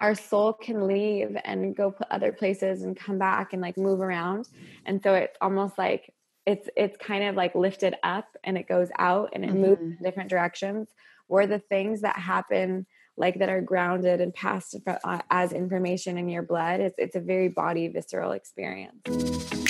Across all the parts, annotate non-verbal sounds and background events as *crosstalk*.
our soul can leave and go put other places and come back and like move around and so it's almost like it's it's kind of like lifted up and it goes out and it mm-hmm. moves in different directions or the things that happen like that are grounded and passed uh, as information in your blood it's it's a very body visceral experience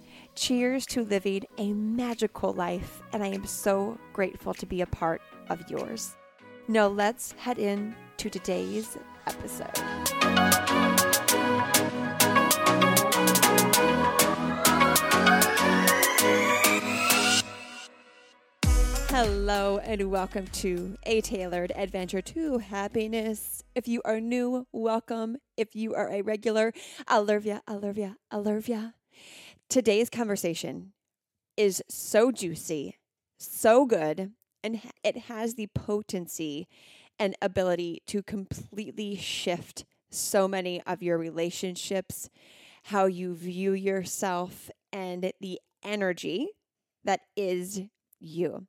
Cheers to living a magical life, and I am so grateful to be a part of yours. Now, let's head in to today's episode. Hello, and welcome to a tailored adventure to happiness. If you are new, welcome. If you are a regular, I love ya, Today's conversation is so juicy, so good, and it has the potency and ability to completely shift so many of your relationships, how you view yourself, and the energy that is you.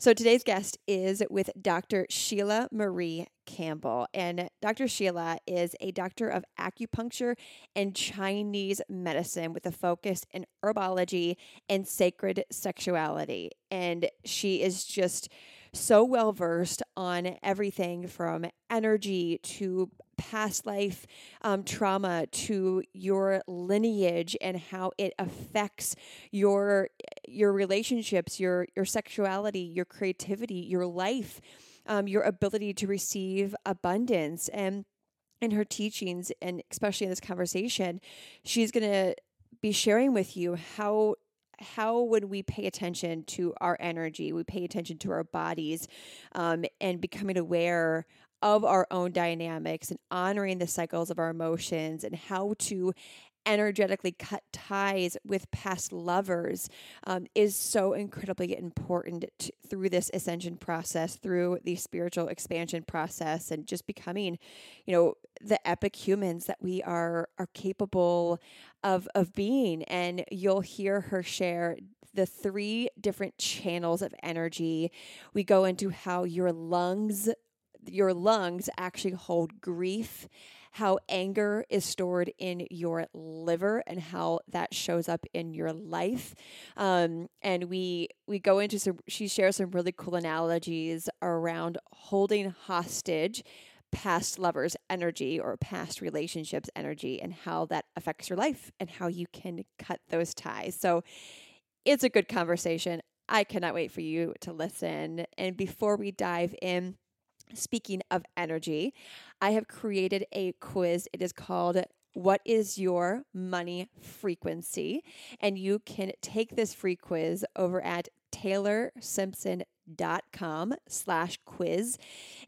So today's guest is with Dr. Sheila Marie Campbell. And Dr. Sheila is a doctor of acupuncture and Chinese medicine with a focus in herbology and sacred sexuality. And she is just so well versed on everything from energy to past life um, trauma to your lineage and how it affects your your relationships, your your sexuality, your creativity, your life, um, your ability to receive abundance. And in her teachings and especially in this conversation she's going to be sharing with you how how when we pay attention to our energy, we pay attention to our bodies, um, and becoming aware of our own dynamics and honoring the cycles of our emotions and how to energetically cut ties with past lovers um, is so incredibly important to, through this ascension process, through the spiritual expansion process, and just becoming, you know, the epic humans that we are are capable of of being. And you'll hear her share the three different channels of energy. We go into how your lungs your lungs actually hold grief, how anger is stored in your liver, and how that shows up in your life. Um, and we we go into some. She shares some really cool analogies around holding hostage past lovers energy or past relationships energy and how that affects your life and how you can cut those ties. So it's a good conversation. I cannot wait for you to listen. And before we dive in, Speaking of energy, I have created a quiz. It is called what is your money frequency? And you can take this free quiz over at taylorsimpson.com slash quiz.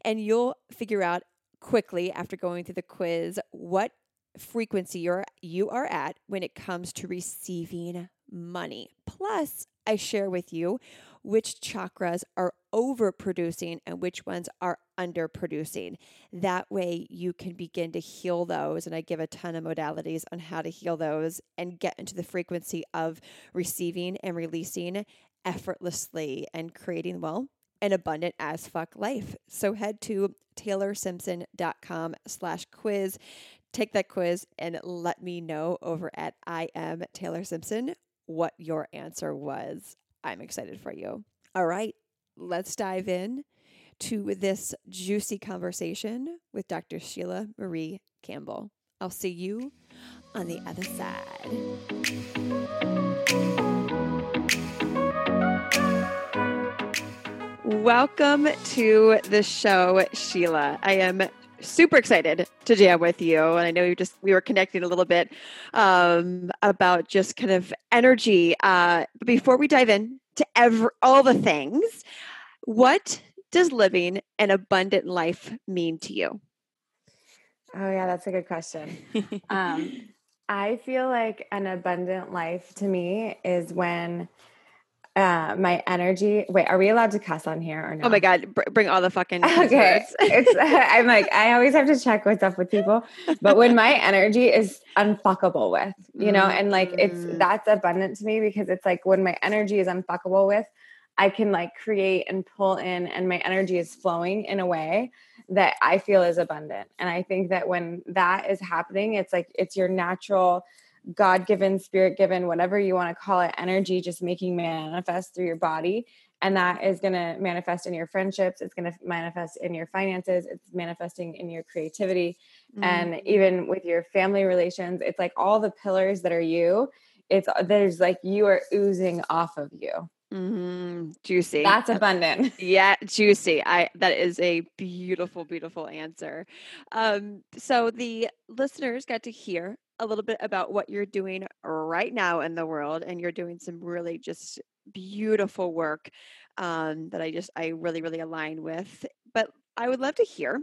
And you'll figure out quickly after going through the quiz what frequency you're you are at when it comes to receiving money. Plus, I share with you which chakras are overproducing and which ones are underproducing. That way, you can begin to heal those. And I give a ton of modalities on how to heal those and get into the frequency of receiving and releasing effortlessly and creating, well, an abundant as fuck life. So head to taylorsimpson.com slash quiz. Take that quiz and let me know over at I am Taylor Simpson what your answer was. I'm excited for you. All right, let's dive in to this juicy conversation with Dr. Sheila Marie Campbell. I'll see you on the other side. Welcome to the show, Sheila. I am super excited to jam with you. And I know you just, we were connecting a little bit um, about just kind of energy. Uh, but before we dive in to every, all the things, what does living an abundant life mean to you? Oh, yeah, that's a good question. *laughs* um, I feel like an abundant life to me is when uh, my energy. Wait, are we allowed to cuss on here or no? Oh my god, br- bring all the fucking *laughs* okay. it's *laughs* I'm like I always have to check what's up with people, but when my *laughs* energy is unfuckable with, you know, and like it's mm. that's abundant to me because it's like when my energy is unfuckable with, I can like create and pull in, and my energy is flowing in a way that I feel is abundant. And I think that when that is happening, it's like it's your natural God given, spirit given, whatever you want to call it, energy just making manifest through your body. And that is going to manifest in your friendships. It's going to manifest in your finances. It's manifesting in your creativity. Mm-hmm. And even with your family relations, it's like all the pillars that are you. It's there's like you are oozing off of you. Mm-hmm. Juicy. That's abundant. *laughs* Yeah, juicy. I that is a beautiful, beautiful answer. Um, so the listeners got to hear a little bit about what you're doing right now in the world, and you're doing some really just beautiful work um, that I just I really really align with. But I would love to hear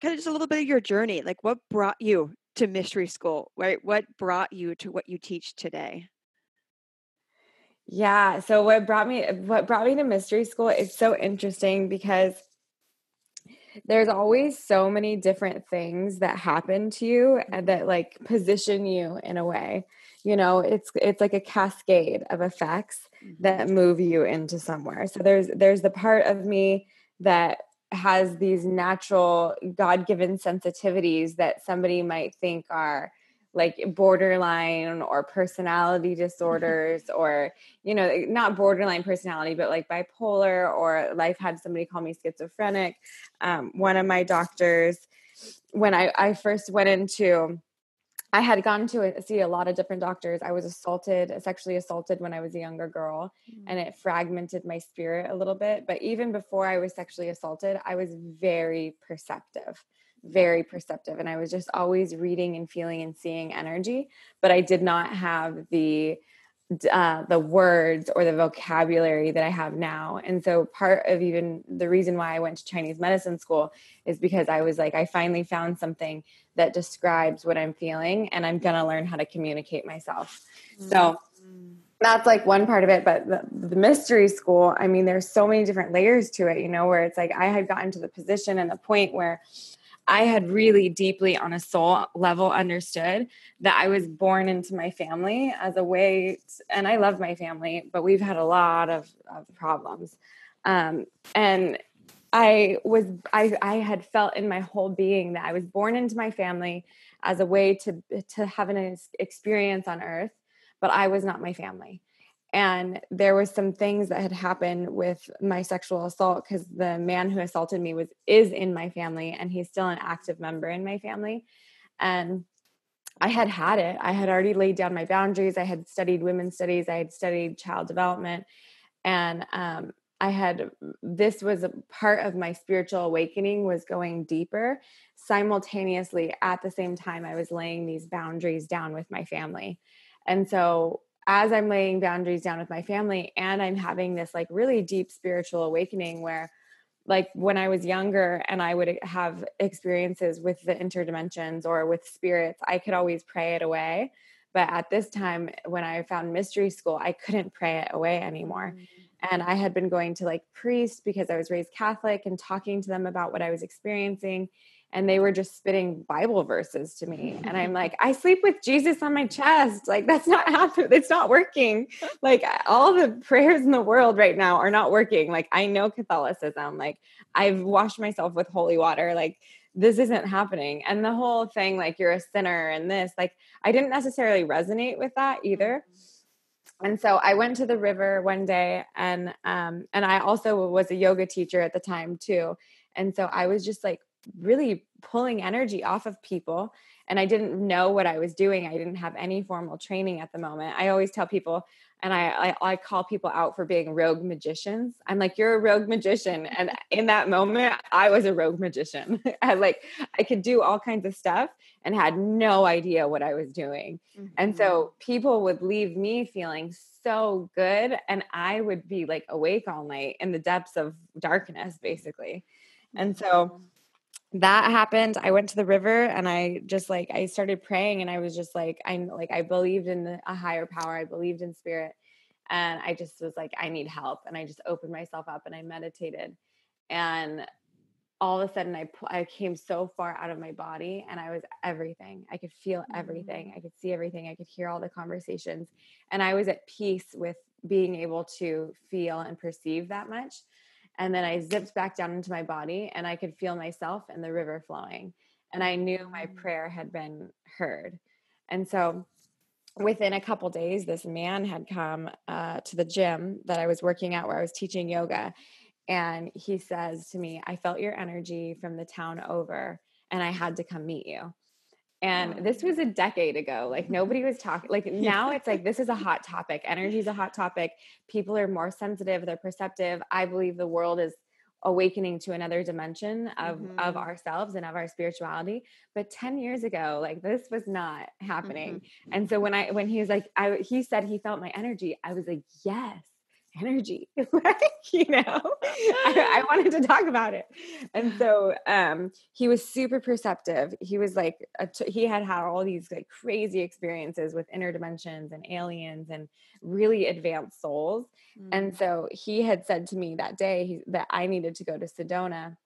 kind of just a little bit of your journey, like what brought you to mystery school, right? What brought you to what you teach today? Yeah. So what brought me what brought me to mystery school is so interesting because there's always so many different things that happen to you and that like position you in a way you know it's it's like a cascade of effects that mm-hmm. move you into somewhere so there's there's the part of me that has these natural god-given sensitivities that somebody might think are like borderline or personality disorders or you know not borderline personality but like bipolar or life had somebody call me schizophrenic. Um, one of my doctors when I, I first went into i had gone to see a lot of different doctors. I was assaulted sexually assaulted when i was a younger girl mm-hmm. and it fragmented my spirit a little bit but even before i was sexually assaulted i was very perceptive very perceptive and I was just always reading and feeling and seeing energy, but I did not have the uh, the words or the vocabulary that I have now. And so part of even the reason why I went to Chinese medicine school is because I was like, I finally found something that describes what I'm feeling and I'm going to learn how to communicate myself. Mm-hmm. So that's like one part of it. But the, the mystery school, I mean, there's so many different layers to it, you know, where it's like I had gotten to the position and the point where I had really deeply on a soul level understood that I was born into my family as a way, to, and I love my family, but we've had a lot of, of problems. Um, and I was, I, I had felt in my whole being that I was born into my family as a way to, to have an experience on earth, but I was not my family and there was some things that had happened with my sexual assault because the man who assaulted me was is in my family and he's still an active member in my family. And i had had it. I had already laid down my boundaries. I had studied women's studies. I had studied child development. And um, i had this was a part of my spiritual awakening was going deeper simultaneously at the same time i was laying these boundaries down with my family. And so as I'm laying boundaries down with my family and I'm having this like really deep spiritual awakening where like when I was younger and I would have experiences with the interdimensions or with spirits, I could always pray it away. But at this time, when I found mystery school, I couldn't pray it away anymore. Mm-hmm. And I had been going to like priests because I was raised Catholic and talking to them about what I was experiencing and they were just spitting bible verses to me and i'm *laughs* like i sleep with jesus on my chest. Like that's not *laughs* happening. It's not working. Like all the prayers in the world right now are not working. Like i know catholicism. Like i've washed myself with holy water. Like this isn't happening. And the whole thing like you're a sinner and this like i didn't necessarily resonate with that either. And so i went to the river one day and um and i also was a yoga teacher at the time too. And so i was just like really pulling energy off of people and I didn't know what I was doing. I didn't have any formal training at the moment. I always tell people, and I, I, I call people out for being rogue magicians. I'm like, you're a rogue magician, and in that moment, I was a rogue magician. *laughs* I like I could do all kinds of stuff and had no idea what I was doing, mm-hmm. and so people would leave me feeling so good, and I would be like awake all night in the depths of darkness, basically, and so that happened i went to the river and i just like i started praying and i was just like i like i believed in a higher power i believed in spirit and i just was like i need help and i just opened myself up and i meditated and all of a sudden i i came so far out of my body and i was everything i could feel everything mm. i could see everything i could hear all the conversations and i was at peace with being able to feel and perceive that much and then I zipped back down into my body and I could feel myself and the river flowing. And I knew my mm. prayer had been heard. And so within a couple days, this man had come uh, to the gym that I was working at where I was teaching yoga. And he says to me, I felt your energy from the town over and I had to come meet you. And this was a decade ago. Like *laughs* nobody was talking. Like now it's like this is a hot topic. Energy is a hot topic. People are more sensitive, they're perceptive. I believe the world is awakening to another dimension of mm-hmm. of ourselves and of our spirituality but 10 years ago like this was not happening mm-hmm. and so when i when he was like i he said he felt my energy i was like yes energy *laughs* you know? I, I, wanted to talk about it. And so um he was super perceptive. He was like he had had all these like crazy experiences with inner dimensions and aliens and really advanced souls. Mm. and so he had said to me that day he, that i needed to go to sedona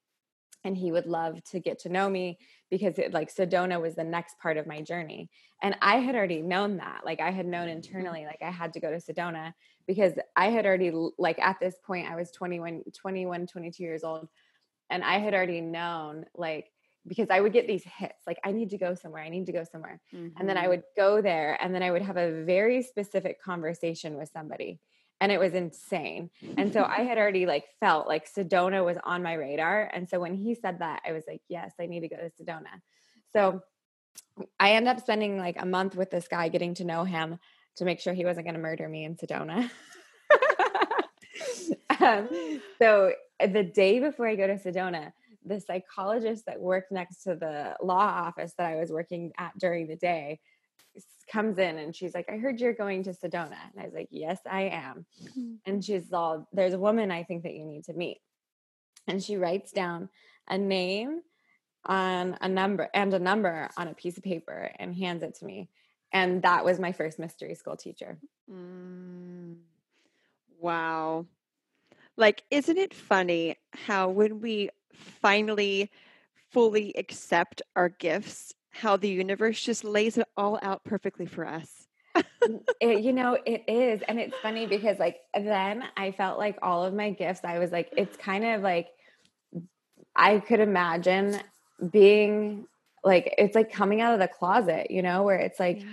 and he would love to get to know me because it like sedona was the next part of my journey and i had already known that like i had known mm-hmm. internally like i had to go to sedona because I had already like at this point I was 21 21 22 years old and I had already known like because I would get these hits like I need to go somewhere I need to go somewhere mm-hmm. and then I mm-hmm. would go there and then I would have a very specific conversation with somebody and it was insane and so I had already like felt like Sedona was on my radar and so when he said that I was like yes I need to go to Sedona so I end up spending like a month with this guy getting to know him to make sure he wasn't going to murder me in Sedona. *laughs* um, so the day before I go to Sedona, the psychologist that worked next to the law office that I was working at during the day comes in and she's like, I heard you're going to Sedona. And I was like, Yes, I am. Mm-hmm. And she's all, There's a woman I think that you need to meet. And she writes down a name on a number and a number on a piece of paper and hands it to me and that was my first mystery school teacher mm. wow like isn't it funny how when we finally fully accept our gifts how the universe just lays it all out perfectly for us it, you know it is and it's funny because like then i felt like all of my gifts i was like it's kind of like i could imagine being like it's like coming out of the closet, you know, where it's like yeah.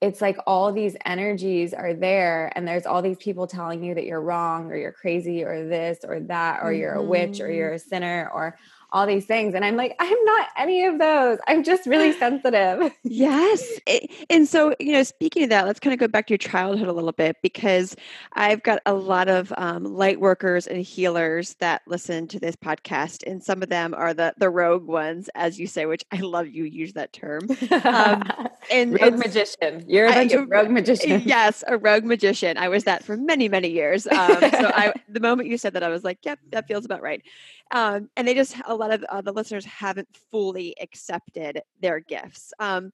It's like all these energies are there and there's all these people telling you that you're wrong or you're crazy or this or that or mm-hmm. you're a witch or mm-hmm. you're a sinner or all these things. And I'm like, *laughs* I'm not any of those. I'm just really sensitive. *laughs* yes. It, and so, you know, speaking of that, let's kind of go back to your childhood a little bit because I've got a lot of um, light workers and healers that listen to this podcast. And some of them are the, the rogue ones, as you say, which I love you use that term. Um, *laughs* and rogue magician. You're a bunch I, of rogue *laughs* magician. Yes, a rogue magician. I was that for many, many years. *laughs* Um, so I, the moment you said that, I was like, yep, that feels about right. Um, and they just a lot of uh, the listeners haven't fully accepted their gifts um,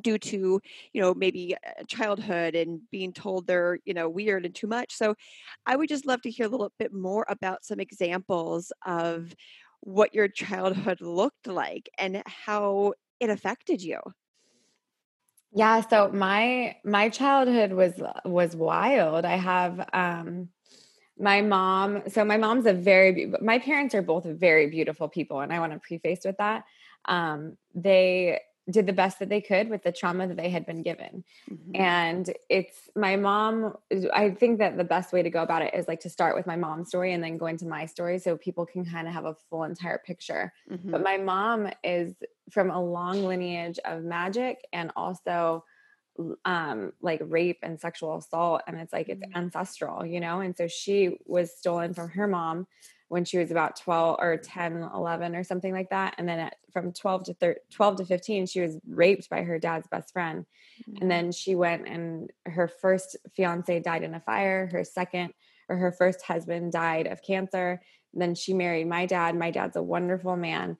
due to you know maybe uh, childhood and being told they're you know weird and too much so i would just love to hear a little bit more about some examples of what your childhood looked like and how it affected you yeah so my my childhood was was wild. I have um my mom so my mom's a very my parents are both very beautiful people and i want to preface with that. Um, they did the best that they could with the trauma that they had been given. Mm-hmm. And it's my mom. I think that the best way to go about it is like to start with my mom's story and then go into my story so people can kind of have a full entire picture. Mm-hmm. But my mom is from a long lineage of magic and also um like rape and sexual assault and it's like it's mm-hmm. ancestral you know and so she was stolen from her mom when she was about 12 or 10 11 or something like that and then at, from 12 to 13, 12 to 15 she was raped by her dad's best friend. Mm-hmm. and then she went and her first fiance died in a fire her second or her first husband died of cancer. Then she married my dad. My dad's a wonderful man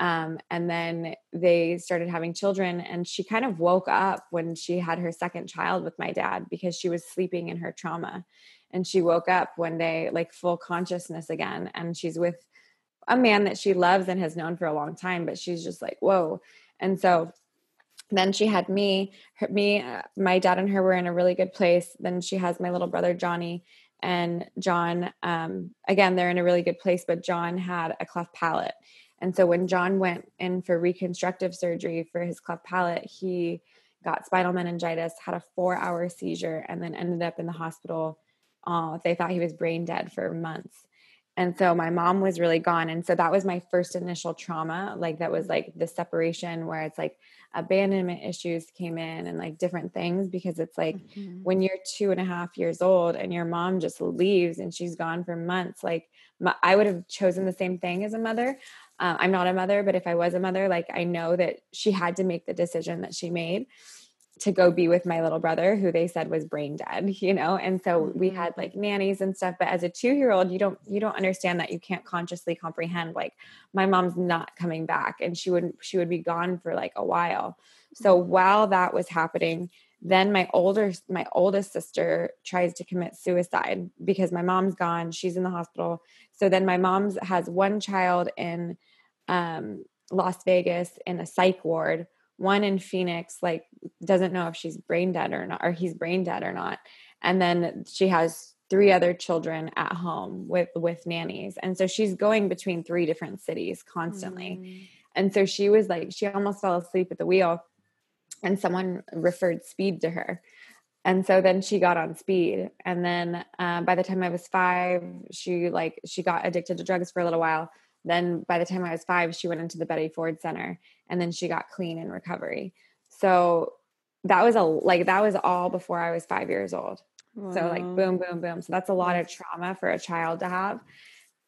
um, and then they started having children and she kind of woke up when she had her second child with my dad because she was sleeping in her trauma. And she woke up one day like full consciousness again and she's with a man that she loves and has known for a long time but she's just like whoa. And so then she had me her, me uh, my dad and her were in a really good place. Then she has my little brother johnny and john um, again they're in a really good place but john had a cleft palate and so when john went in for reconstructive surgery for his cleft palate he got spinal meningitis had a four hour seizure and then ended up in the hospital uh, they thought he was brain dead for months. And so my mom was really gone. And so that was my first initial trauma. Like that was like the separation where it's like abandonment issues came in and like different things because it's like mm-hmm. when you're two and a half years old and your mom just leaves and she's gone for months, like my, I would have chosen the same thing as a mother. Uh, I'm not a mother, but if I was a mother, like I know that she had to make the decision that she made to go be with my little brother who they said was brain dead *laughs* you know and so mm-hmm. we had like nannies and stuff but as a 2 year old you don't you don't understand that you can't consciously comprehend like my mom's not coming back and she would she would be gone for like a while so mm-hmm. while that was happening then my older my oldest sister tries to commit suicide because my mom's gone she's in the hospital so then my mom's has one child in um, las vegas in a psych ward one in Phoenix like doesn't know if she's brain dead or not or he's brain dead or not. And then she has three other children at home with with nannies. And so she's going between three different cities constantly. Mm. and so she was like she almost fell asleep at the wheel and someone referred speed to her. And so then she got on speed. And then uh, by the time i was five she like she got addicted to drugs for a little while then by the time I was five, she went into the Betty Ford Center and then she got clean in recovery. So that was a like that was all before I was five years old. Wow. So like boom, boom, boom. So that's a lot of trauma for a child to have.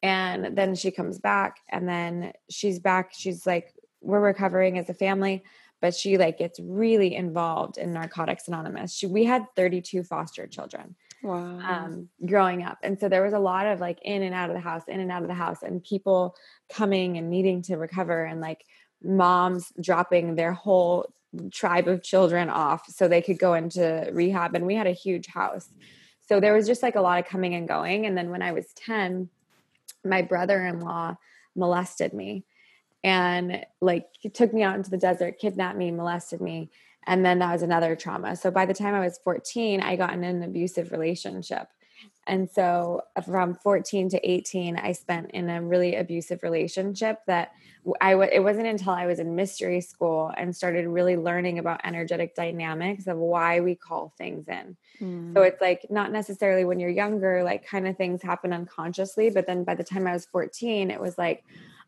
And then she comes back and then she's back. She's like, we're recovering as a family, but she like gets really involved in Narcotics Anonymous. She we had 32 foster children wow. um, growing up. And so there was a lot of like in and out of the house, in and out of the house, and people coming and needing to recover, and like moms dropping their whole tribe of children off so they could go into rehab. And we had a huge house. So there was just like a lot of coming and going. And then when I was 10, my brother in law molested me and like he took me out into the desert, kidnapped me, molested me and then that was another trauma so by the time i was 14 i got in an abusive relationship and so from 14 to 18 i spent in a really abusive relationship that I w- it wasn't until i was in mystery school and started really learning about energetic dynamics of why we call things in mm. so it's like not necessarily when you're younger like kind of things happen unconsciously but then by the time i was 14 it was like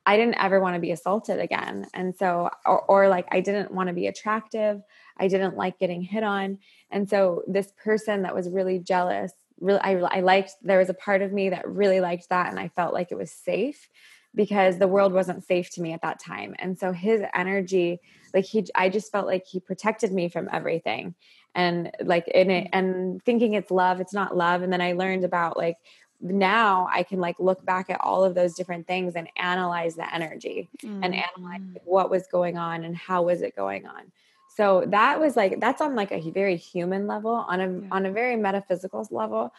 I didn't ever want to be assaulted again. And so, or, or like, I didn't want to be attractive. I didn't like getting hit on. And so, this person that was really jealous, really, I, I liked, there was a part of me that really liked that. And I felt like it was safe because the world wasn't safe to me at that time. And so, his energy, like, he, I just felt like he protected me from everything. And like, in it, and thinking it's love, it's not love. And then I learned about like now I can like look back at all of those different things and analyze the energy mm-hmm. and analyze mm. what was going on and how was it going on. So that was like that's on like a very human level on a yeah. on a very metaphysical level.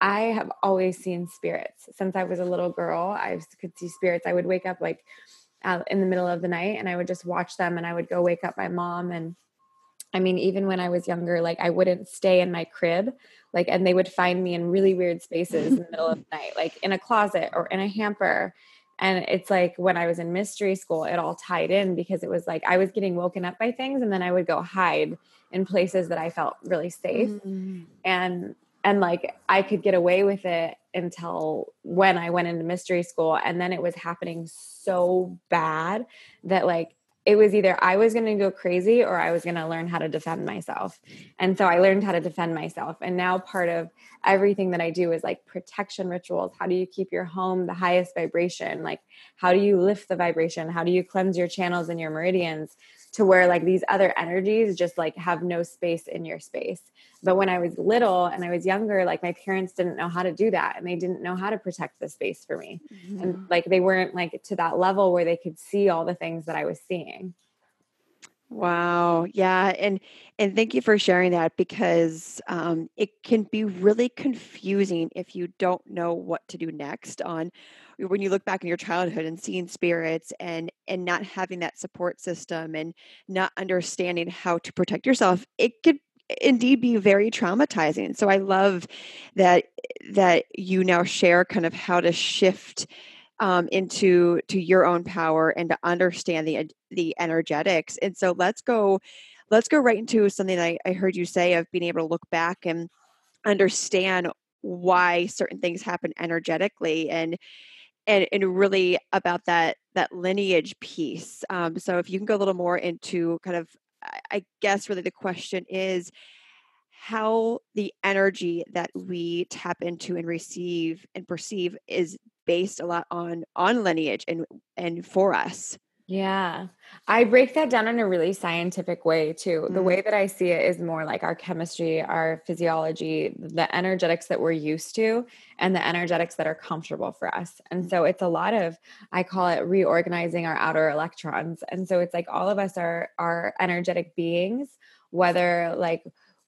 I have always seen spirits since I was a little girl. I could see spirits. I would wake up like uh, in the middle of the night and I would just watch them and I would go wake up my mom and I mean, even when I was younger, like I wouldn't stay in my crib, like, and they would find me in really weird spaces in the middle of the night, like in a closet or in a hamper. And it's like when i was in mystery school it all tied in because it was like i was getting woken up by things and then i would go hide in places that i felt really safe mm-hmm. and and like i could get away with it until when i went into mystery school and then it was happening so bad that like it was either I was going to go crazy or I was going to learn how to defend myself. And so I learned how to defend myself. And now part of everything that I do is like protection rituals. How do you keep your home the highest vibration? Like, how do you lift the vibration? How do you cleanse your channels and your meridians to where like these other energies just like have no space in your space? But when I was little and I was younger, like my parents didn't know how to do that and they didn't know how to protect the space for me. Mm-hmm. And like they weren't like to that level where they could see all the things that I was seeing. Wow. Yeah. And and thank you for sharing that because um, it can be really confusing if you don't know what to do next on when you look back in your childhood and seeing spirits and and not having that support system and not understanding how to protect yourself it could indeed be very traumatizing. So I love that that you now share kind of how to shift um, into to your own power and to understand the the energetics. And so let's go let's go right into something I, I heard you say of being able to look back and understand why certain things happen energetically and and, and really about that that lineage piece. Um, so if you can go a little more into kind of I guess really the question is how the energy that we tap into and receive and perceive is based a lot on on lineage and and for us. Yeah. I break that down in a really scientific way too. Mm-hmm. The way that I see it is more like our chemistry, our physiology, the energetics that we're used to, and the energetics that are comfortable for us. And so it's a lot of, I call it reorganizing our outer electrons. And so it's like all of us are are energetic beings, whether like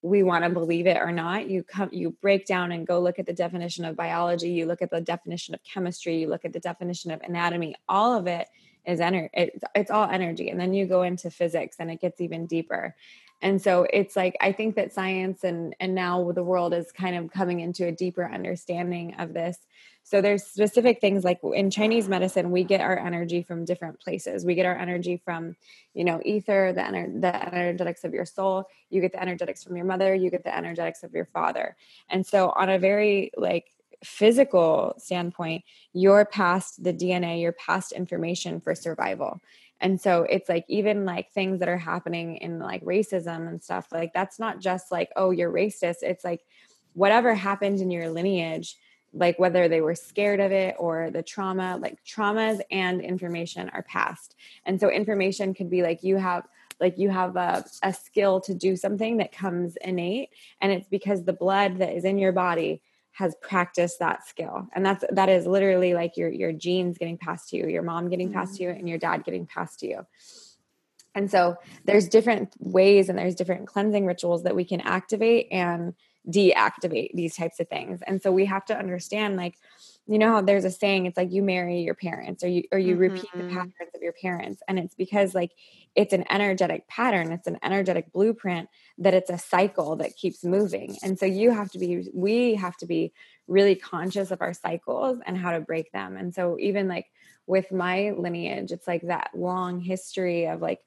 we want to believe it or not you come you break down and go look at the definition of biology you look at the definition of chemistry you look at the definition of anatomy all of it is energy it's, all energy and then you go into physics and it gets even deeper. And so it's like i think that science and and now the world is kind of coming into a deeper understanding of this so there's specific things like in chinese medicine we get our energy from different places we get our energy from you know ether the, ener- the energetics of your soul you get the energetics from your mother you get the energetics of your father and so on a very like physical standpoint, you're past the DNA, you're past information for survival. And so it's like even like things that are happening in like racism and stuff, like that's not just like, oh, you're racist. It's like whatever happened in your lineage, like whether they were scared of it or the trauma, like traumas and information are passed. And so information could be like you have like you have a, a skill to do something that comes innate and it's because the blood that is in your body has practiced that skill and that's that is literally like your your genes getting passed to you your mom getting passed mm-hmm. to you and your dad getting passed to you and so there's different ways and there's different cleansing rituals that we can activate and deactivate these types of things and so we have to understand like you know how there's a saying it's like you marry your parents or you or you mm-hmm. repeat the mm-hmm. patterns of your parents and it's because like it's an energetic pattern it's an energetic blueprint that it's a cycle that keeps moving and so you have to be we have to be really conscious of our cycles and how to break them and so even like with my lineage it's like that long history of like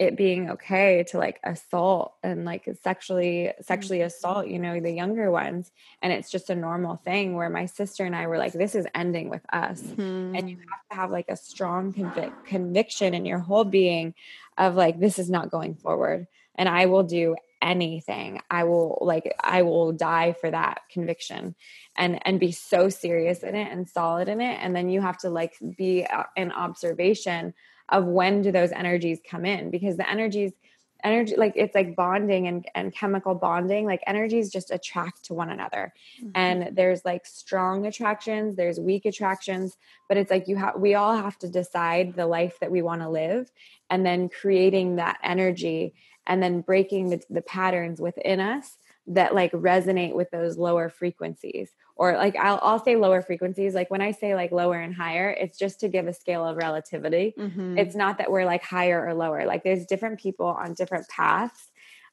it being okay to like assault and like sexually sexually mm-hmm. assault you know the younger ones and it's just a normal thing where my sister and i were like this is ending with us mm-hmm. and you mm-hmm. have to have like a strong convic- conviction in your whole being of like this is not going forward and i will do anything i will like i will die for that conviction and and be so serious in it and solid in it and then you have to like be uh, in observation of when do those energies come in? Because the energies energy like it's like bonding and, and chemical bonding like energies just attract to one another. Mm-hmm. and there's like strong attractions there's weak attractions but it's like you have we all have to decide the life that we want to live and then creating that energy and then breaking the, the patterns within us that like resonate with those lower frequencies or like I'll, I'll say lower frequencies. Like when i say like lower and higher it's just to give a scale of relativity. Mm-hmm. it's not that we're like higher or lower. Like there's different people on different paths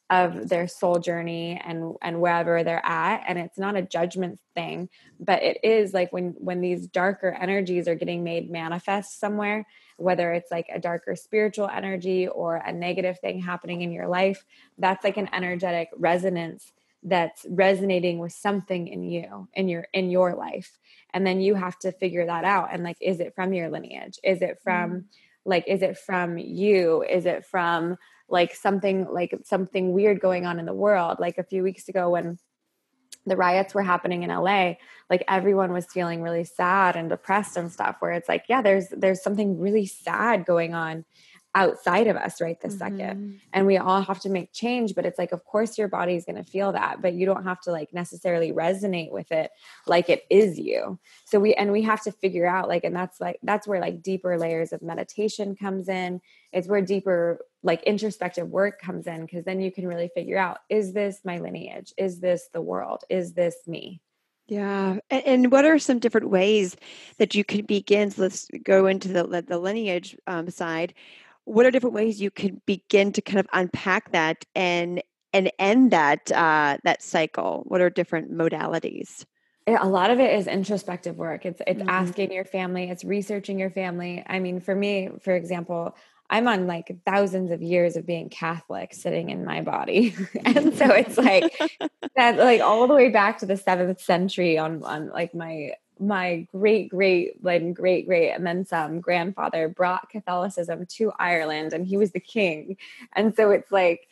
of their soul journey and and wherever they're at and it's not a judgment thing but it is like when when these darker energies are getting made manifest somewhere whether it's like a darker spiritual energy or a negative thing happening in your life that's like an energetic resonance that's resonating with something in you in your in your life. And then you have to figure that out and like is it from your lineage? Is it from mm. like is it from you? Is it from like something like something weird going on in the world? Like a few weeks ago when the riots were happening in LA like everyone was feeling really sad and depressed and stuff where it's like yeah there's there's something really sad going on outside of us right this mm-hmm. second and we all have to make change but it's like of course your body's going to feel that but you don't have to like necessarily resonate with it like it is you so we and we have to figure out like and that's like that's where like deeper layers of meditation comes in it's where deeper like introspective work comes in because then you can really figure out is this my lineage is this the world is this me yeah. And, what are some different ways that you can begin? So let's go into the, the lineage um, side what are different ways you could begin to kind of unpack that and and end that uh, that cycle? What are different modalities? a lot of it is introspective work. It's it's mm-hmm. asking your family, it's researching your family. I mean, for me, for example, I'm on like thousands of years of being Catholic sitting in my body. *laughs* and so it's like *laughs* that like all the way back to the 7th century on on like my my great great like great great and then some grandfather brought catholicism to ireland and he was the king. And so it's like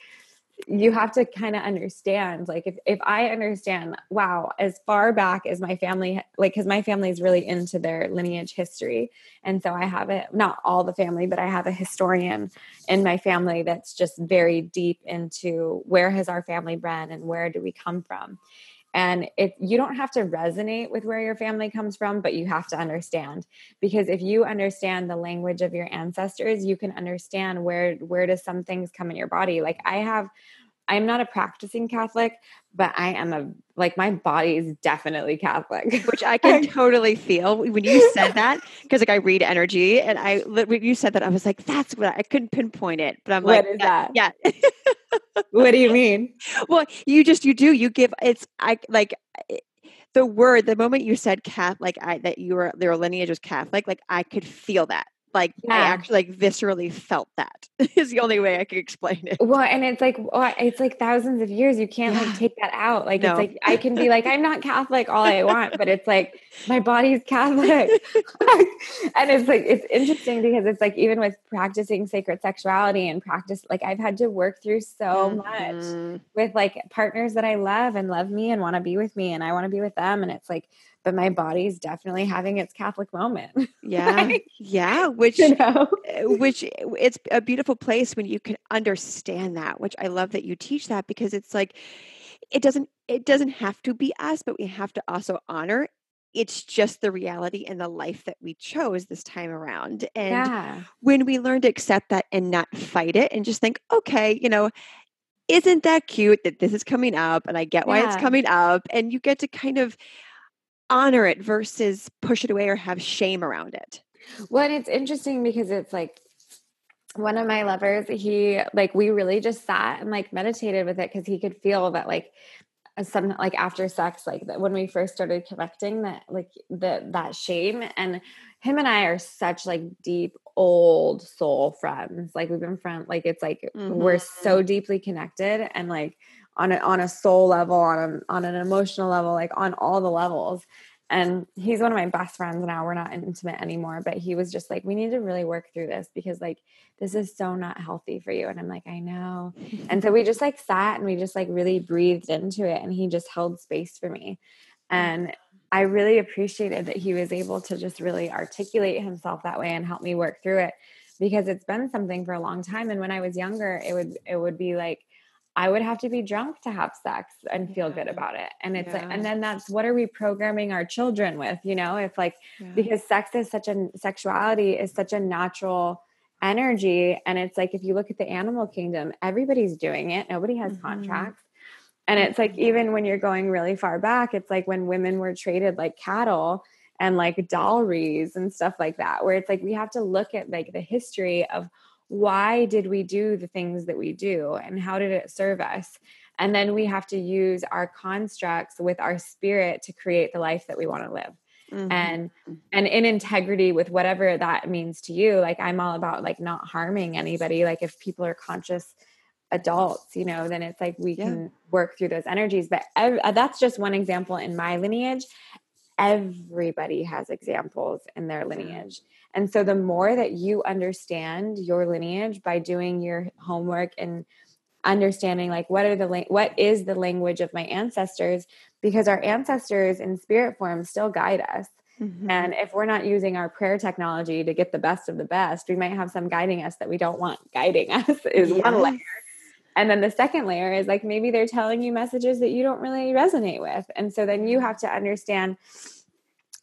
you have to kind of understand like if, if i understand wow as far back as my family like because my family is really into their lineage history. And so i have it not all the family but i have a historian in my family that's just very deep into where has our family been and where do we come from and if you don't have to resonate with where your family comes from, but you have to understand because if you understand the language of your ancestors, you can understand where where does some things come in your body. Like I have I'm not a practicing Catholic, but I am a like my body is definitely Catholic, which I *laughs* can totally feel when you said that because like I read energy and I when you said that I was like that's what I, I couldn't pinpoint it, but I'm what like is that? Yeah. what do you mean? *laughs* Well, you just you do you give it's I like eh, the word the moment you said Catholic like I that you were their lineage was Catholic like I could feel that like yeah. I actually like viscerally felt that *laughs* is the only way I can explain it. Well, and it's like it's like thousands of years. You can't yeah. like take that out. Like no. it's like I can be like I'm not Catholic all I want, but it's like *laughs* my body's Catholic. *laughs* and it's like it's interesting because it's like even with practicing sacred sexuality and practice, like I've had to work through so mm-hmm. much with like partners that I love and love me and want to be with me, and I want to be with them, and it's like but my body's definitely having its Catholic moment. *laughs* Yeah. like, yeah. Which, you know? Eh, which eh, it's a beautiful place when you can understand that, which I love that you teach that because it's like, it doesn't, it doesn't have to be us, but we have to also honor it's just the reality and the life that we chose this time around. And yeah. when we learn to accept that and not fight it and just think, okay, you know, isn't that cute that this is coming up and I get why yeah. it's coming up and you get to kind of honor it versus push it away or have shame around it. Well, and it's interesting because it's like one of my lovers, he like we really just sat and like meditated with it because he could feel that like some like after sex, like that when we first started connecting that like the that shame and him and I are such like deep old soul friends. Like we've been friends, like it's like mm-hmm. we're so deeply connected and like on a, on a soul level, on a, on an emotional level, like on all the levels. And he's one of my best friends now. We're not intimate anymore, but he was just like, we need to really work through this because like this is so not healthy for you. And I'm like, I know. and so we just like sat and we just like really breathed into it and he just held space for me. And I really appreciated that he was able to just really articulate himself that way and help me work through it because it's been something for a long time. And when I was younger, it would it would be like I would have to be drunk to have sex and feel good about it. And it's yeah. like, and then that's what are we programming our children with, you know, if like, yeah. because sex is such a, sexuality is such a natural energy. And it's like, if you look at the animal kingdom, everybody's doing it. Nobody has mm-hmm. contracts. And it's like, even when you're going really far back, it's like when women were traded like cattle and like dowries and stuff like that, where it's like, we have to look at like the history of why did we do the things that we do and how did it serve us? And then we have to use our constructs with our spirit to create the life that we want to live. Mm-hmm. and and in integrity with whatever that means to you like i'm all about like not harming anybody like if people are conscious adults you know then it's like we yeah. can work through those energies but ev- uh, that's just one example in my lineage everybody has examples in their lineage and so the more that you understand your lineage by doing your homework and understanding like what are the what is the language of my ancestors because our ancestors in spirit form still guide us mm-hmm. and if we're not using our prayer technology to get the best of the best we might have some guiding us that we don't want guiding *laughs* us is yes. one layer and then the second layer is like maybe they're telling you messages that you don't really resonate with and so then you have to understand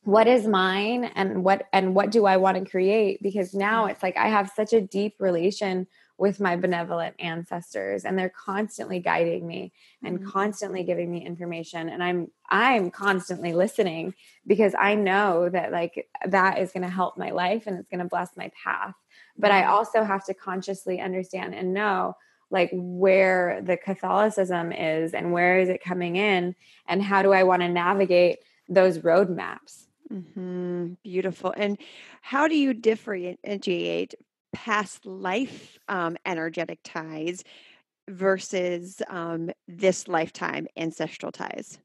what is mine and what and what do i want to create because now mm-hmm. it's like i have such a deep relation with my benevolent ancestors and they're constantly guiding me and mm-hmm. constantly giving me information and i'm i'm constantly listening because i know that like that is going to help my life and it's going to bless my path but i mm-hmm. also have to consciously understand and know like where the catholicism is and where is it coming in and how do i want to navigate those roadmaps mm-hmm. beautiful and how do you differentiate past life um, energetic ties versus um, this lifetime ancestral ties?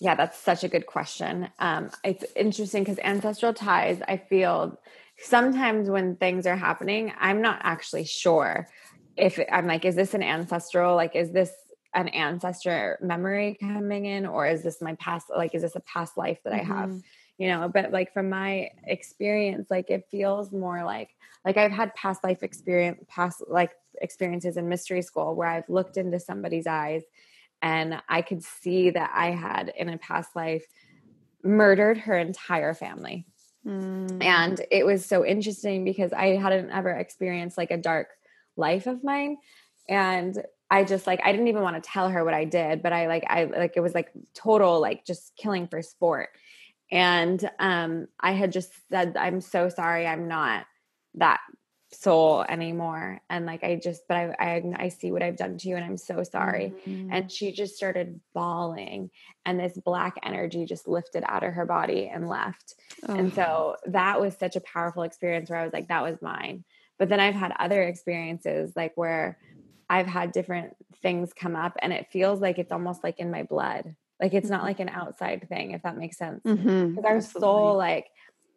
Yeah, that's such a good question. Um, it's interesting because ancestral ties, I feel sometimes when things are happening, I'm not actually sure if I'm like, is this an ancestral, like, is this an ancestor memory coming in, or is this my past, like, is this a past life that mm-hmm. I have? You know, but like from my experience, like it feels more like like I've had past life experience, past like experiences in mystery school where I've looked into somebody's eyes and I could see that I had in a past life murdered her entire family. Mm. And it was so interesting because I hadn't ever experienced like a dark life of mine. And I just like I didn't even want to tell her what I did, but I like I like it was like total like just killing for sport. And um I had just said I'm so sorry I'm not that soul anymore. And like i just but I, I i see what i've done to you and i'm so sorry. Mm-hmm. and she just started bawling and this black energy just lifted out of her body and left. Oh. and so that was such a powerful experience where i was like that was mine. But then i've had other experiences like where i've had different things come up and it feels like it's almost like in my blood like it's not mm-hmm. like an outside thing if that makes sense because mm-hmm. our Absolutely. soul like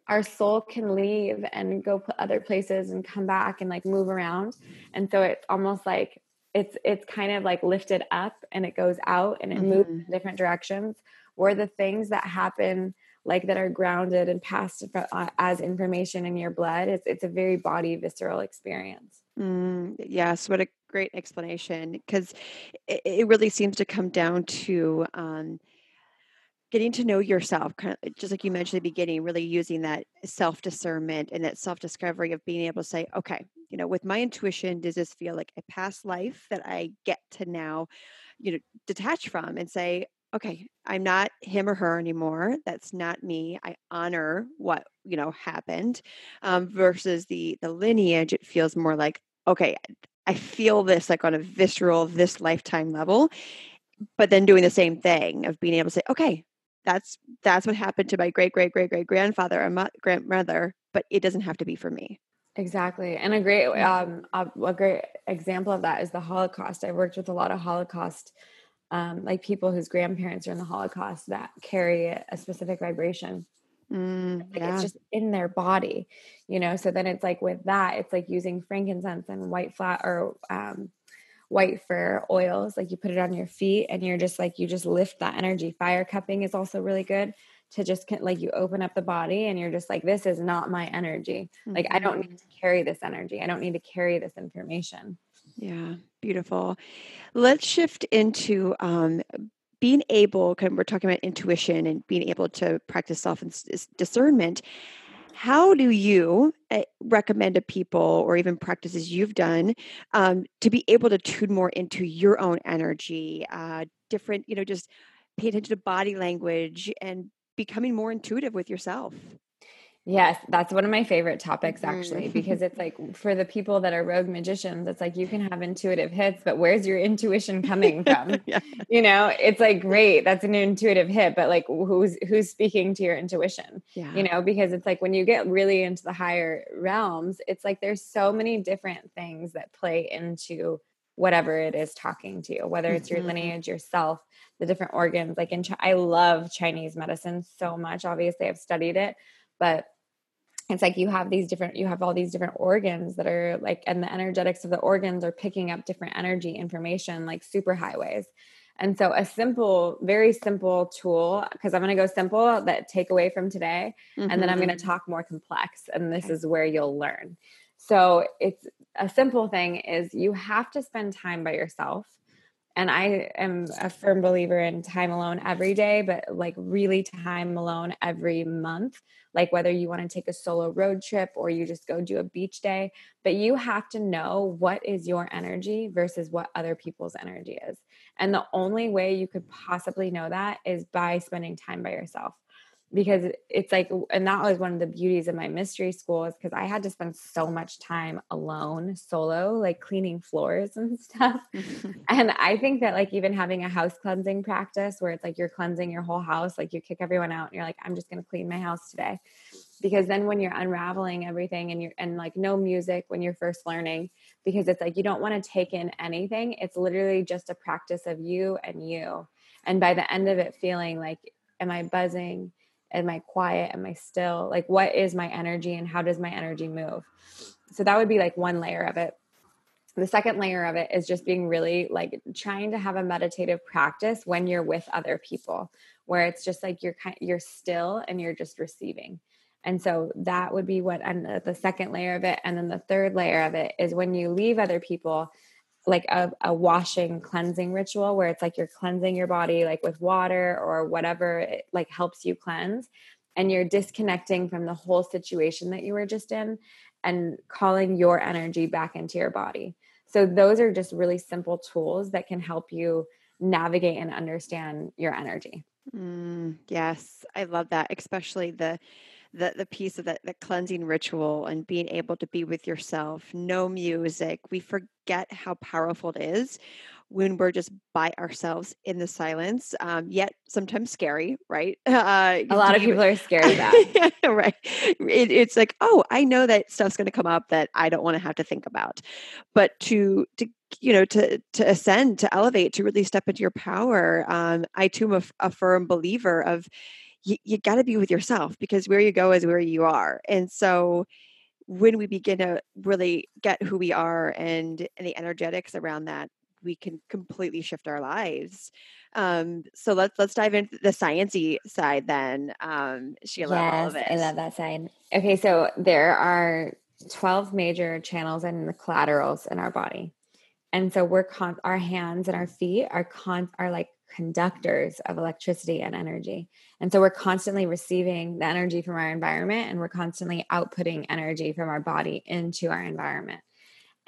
our soul can leave and go other places and come back and like move around and so it's almost like it's it's kind of like lifted up and it goes out and it mm-hmm. moves in different directions Where the things that happen like that are grounded and passed uh, as information in your blood it's it's a very body visceral experience mm, yes what a great explanation because it, it, really seems to come down to um, getting to know yourself kind of just like you mentioned at the beginning really using that self discernment and that self discovery of being able to say okay you know with my intuition does this feel like a past life that i get to now you know detach from and say okay i'm not him or her anymore. That's not me. I honor what you know happened um, versus the the lineage it feels more like okay i feel this like on a visceral this lifetime level but then doing the same thing of being able to say okay that's that's what happened to my great great great great grandfather or mo- grandmother but it doesn't have to be for me. Exactly and a great um a, a great example of that is the holocaust. I worked with a lot of holocaust um, like people whose grandparents are in the holocaust that carry a specific vibration Mm, like yeah. it's just in their body, you know. So then it's like with that, it's like using frankincense and white flat or um, white fir oils like you put it on your feet and you're just like you just lift that energy fire cupping is also really good to just like you open up the body and you're just like this is not my energy mm-hmm. like i don't need mm-hmm. to carry this energy i don't need to carry this information yeah beautiful let's shift into um, being able we're talking about intuition and being able to practice self discernment how do you eh, recommend to people or even practices you've done um, to be able to tune more into your own energy uh, different you know just pay attention to body language and becoming more intuitive with yourself Yes, that's one of my favorite topics actually, mm. because it's like for the people that are rogue magicians, it's like you can have intuitive hits, but where's your intuition coming *laughs* from? yeah. You know, it's like great, that's an intuitive hit, but like who's who's speaking to your intuition? Yeah. You know, because it's like when you get really into the higher realms, it's like there's so many different things that play into whatever it is talking to you, whether it's your mm-hmm. lineage, yourself, the different organs. Like in, I love Chinese medicine so much. Obviously, I've studied it, but it's like you have these different you have all these different organs that are like and the energetics of the organs are picking up different energy information like super highways and so a simple very simple tool because i'm going to go simple that take away from today mm-hmm. and then i'm going to mm-hmm. talk more complex and this okay. is where you'll learn so it's a simple thing is you have to spend time by yourself and I am a firm believer in time alone every day, but like really time alone every month. Like whether you want to take a solo road trip or you just go do a beach day, but you have to know what is your energy versus what other people's energy is. And the only way you could possibly know that is by spending time by yourself because it's like and that was one of the beauties of my mystery school is because i had to spend so much time alone solo like cleaning floors and *laughs* stuff. *laughs* And i think that like even having a house cleansing practice where it's like you're cleansing your whole house like you kick everyone out and you're like i'm just going to clean my house today. Because then when you're unraveling everything and you're and like no music when you're first learning because it's like you don't want to take in anything it's literally just a practice of you and you. And by the end of it feeling like am i buzzing am i quiet am i still like what is my energy and how does my energy move? So that would be like one layer of it. The second layer of it is just being really like trying to have a meditative practice when you're with other people where it's just like you're kind you're still and you're just receiving. And so that would be what and the second layer of it and then the third layer of it is when you leave other people like a, a washing cleansing ritual where it's like you're cleansing your body like with water or whatever it like helps you cleanse and you're disconnecting from the whole situation that you were just in and calling your energy back into your body. So those are just really simple tools that can help you navigate and understand your energy. Mm, yes i love that especially the the the piece of that the cleansing ritual and being able to be with yourself no music. We forget how powerful it is when we're just by ourselves in the silence um, yet sometimes scary right? *laughs* Uh, a lot of people are scared of that. *laughs* Right. It, it's like oh i know that stuff's going to come up that i don't want to have to think about. But to to you know to to ascend to elevate to really step into your power um, i too am a, a firm believer of you, you got to be with yourself because where you go is where you are. And so when we begin to really get who we are and, and the energetics around that, we can completely shift our lives. Um, so let's let's dive into the sciency side then. Um, Sheila, yes, I love that side. Okay, so there are 12 major channels and the collaterals in our body. And so we're con- our hands and our feet are con are like conductors of electricity and energy. And so we're constantly receiving the energy from our environment and we're constantly outputting energy from our body into our environment.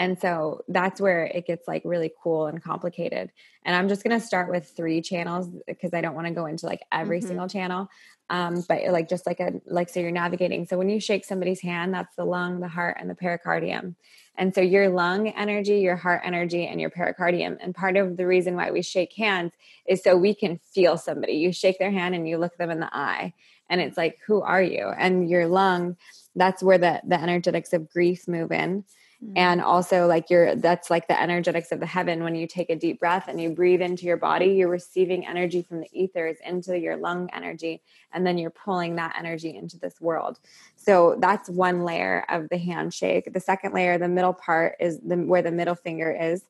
And so that's where it gets like really cool and complicated. And I'm just going to start with three channels because I don't want to go into like every mm-hmm. single channel. Um, but like just like a like so you're navigating. So when you shake somebody's hand, that's the lung, the heart, and the pericardium. And so your lung energy, your heart energy, and your pericardium. And part of the reason why we shake hands is so we can feel somebody. You shake their hand and you look them in the eye, and it's like, who are you? And your lung, that's where the the energetics of grief move in Mm-hmm. And also, like, you're that's like the energetics of the heaven. When you take a deep breath and you breathe into your body, you're receiving energy from the ethers into your lung energy, and then you're pulling that energy into this world. So that's one layer of the handshake. The second layer, the middle part, is the where the middle finger is,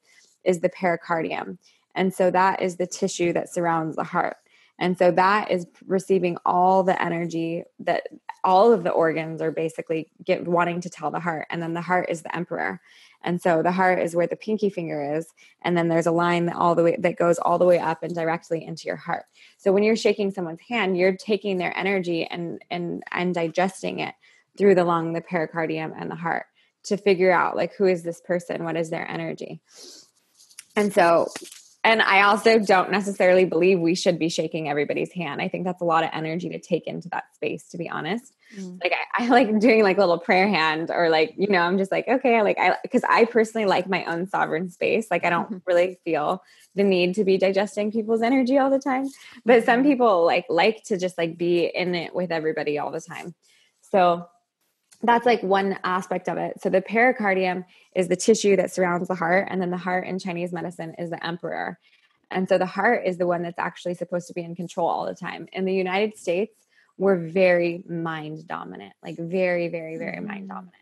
is the pericardium. And so that is the tissue that surrounds the heart. And so that is receiving all the energy that all of the organs are basically get wanting to tell the heart. And then the heart is the emperor. And so the heart is where the pinky finger is. And then there's a line that all the way that goes all the way up and directly into your heart. So when you're shaking someone's hand, you're taking their energy and and and digesting it through the lung, the pericardium, and the heart to figure out like who is this person, what is their energy. And so and I also don't necessarily believe we should be shaking everybody's hand. I think that's a lot of energy to take into that space, to be honest. Mm. Like I, I, like doing like a little prayer hand or like, you know, I'm just like, okay, like I because I personally like my own sovereign space. Like I don't mm-hmm. really feel the need to be digesting people's energy all the time. But some mm-hmm. people like like to just like be in it with everybody all the time. So that's like one aspect of it. So the pericardium is the tissue that surrounds the heart, and then the heart in Chinese medicine is the emperor. And so the heart is the one that's actually supposed to be in control all the time. In the United States, we're very mind dominant, like very, very, very mind mm. dominant.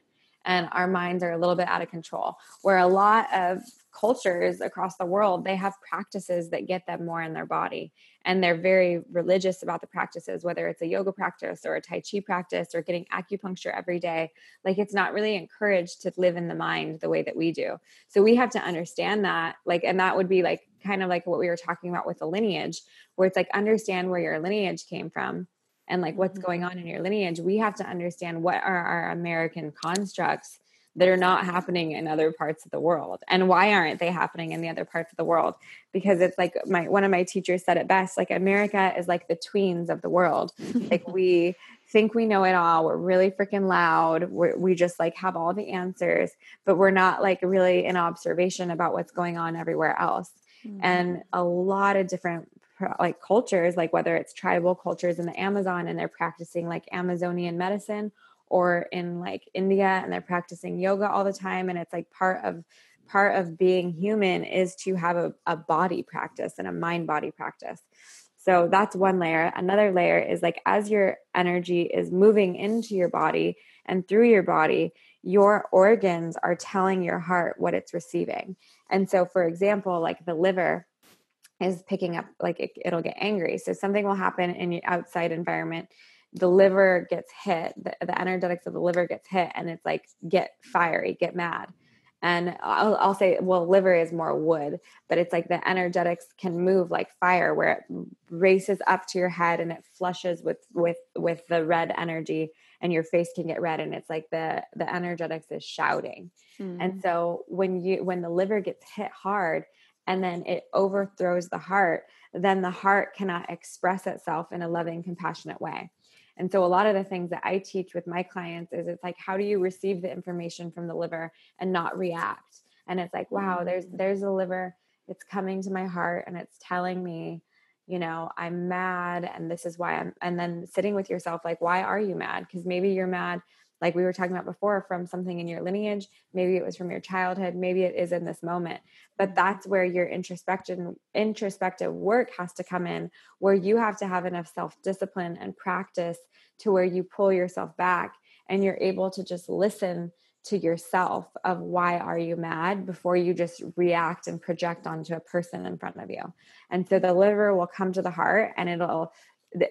And our minds are a little bit out of control. Where a lot of cultures across the world, they have practices that get them more in their body. And they're very religious about the practices whether it's a yoga practice or a tai chi practice or getting acupuncture every day. Like it's not really encouraged to live in the mind the way that we do. So we have to understand that like and that would be like kind of like what we were talking about with the lineage where it's like understand where your lineage came from and like what's mm-hmm. going on in your lineage. We have to understand what are our american constructs that are not happening in other parts of the world. And why aren't they happening in the other parts of the world? Because it's like my one of my teachers said it best like america is like the tweens of the world. *laughs* Like we think we know it all. We're really freaking loud. We're, we just like have all the answers but we're not like really in observation about what's going on everywhere else. Mm-hmm. and a lot of different like cultures like whether it's tribal cultures in the amazon and they're practicing like amazonian medicine or in like India and they're practicing yoga all the time and it's like part of part of being human is to have a, a body practice and a mind body practice. So that's one layer. Another layer is like as your energy is moving into your body and through your body your organs are telling your heart what it's receiving. And so for example like the liver is picking up like it, it'll get angry. So something will happen in your outside environment the liver gets hit, the, the energetics of the liver gets hit, and it's like, get fiery, get mad. And I'll, I'll say, well, liver is more wood, but it's like the energetics can move like fire, where it races up to your head and it flushes with with with the red energy, and your face can get red, and it's like the the energetics is shouting. Mm. And so when you when the liver gets hit hard, and then it overthrows the heart, then the heart cannot express itself in a loving, compassionate way. And so a lot of the things that I teach with my clients is it's like how do you receive the information from the liver and not react? And it's like, wow, there's mm. there's a liver, it's coming to my heart and it's telling me, you know, I'm mad and this is why I'm and then sitting with yourself like why are you mad? Because maybe you're mad like we were talking about before from something in your lineage maybe it was from your childhood maybe it is in this moment. But that's where your introspection introspective work has to come in where you have to have enough self-discipline and practice to where you pull yourself back and you're able to just listen to yourself of why are you mad before you just react and project onto a person in front of you. And so the liver will come to the heart and it'll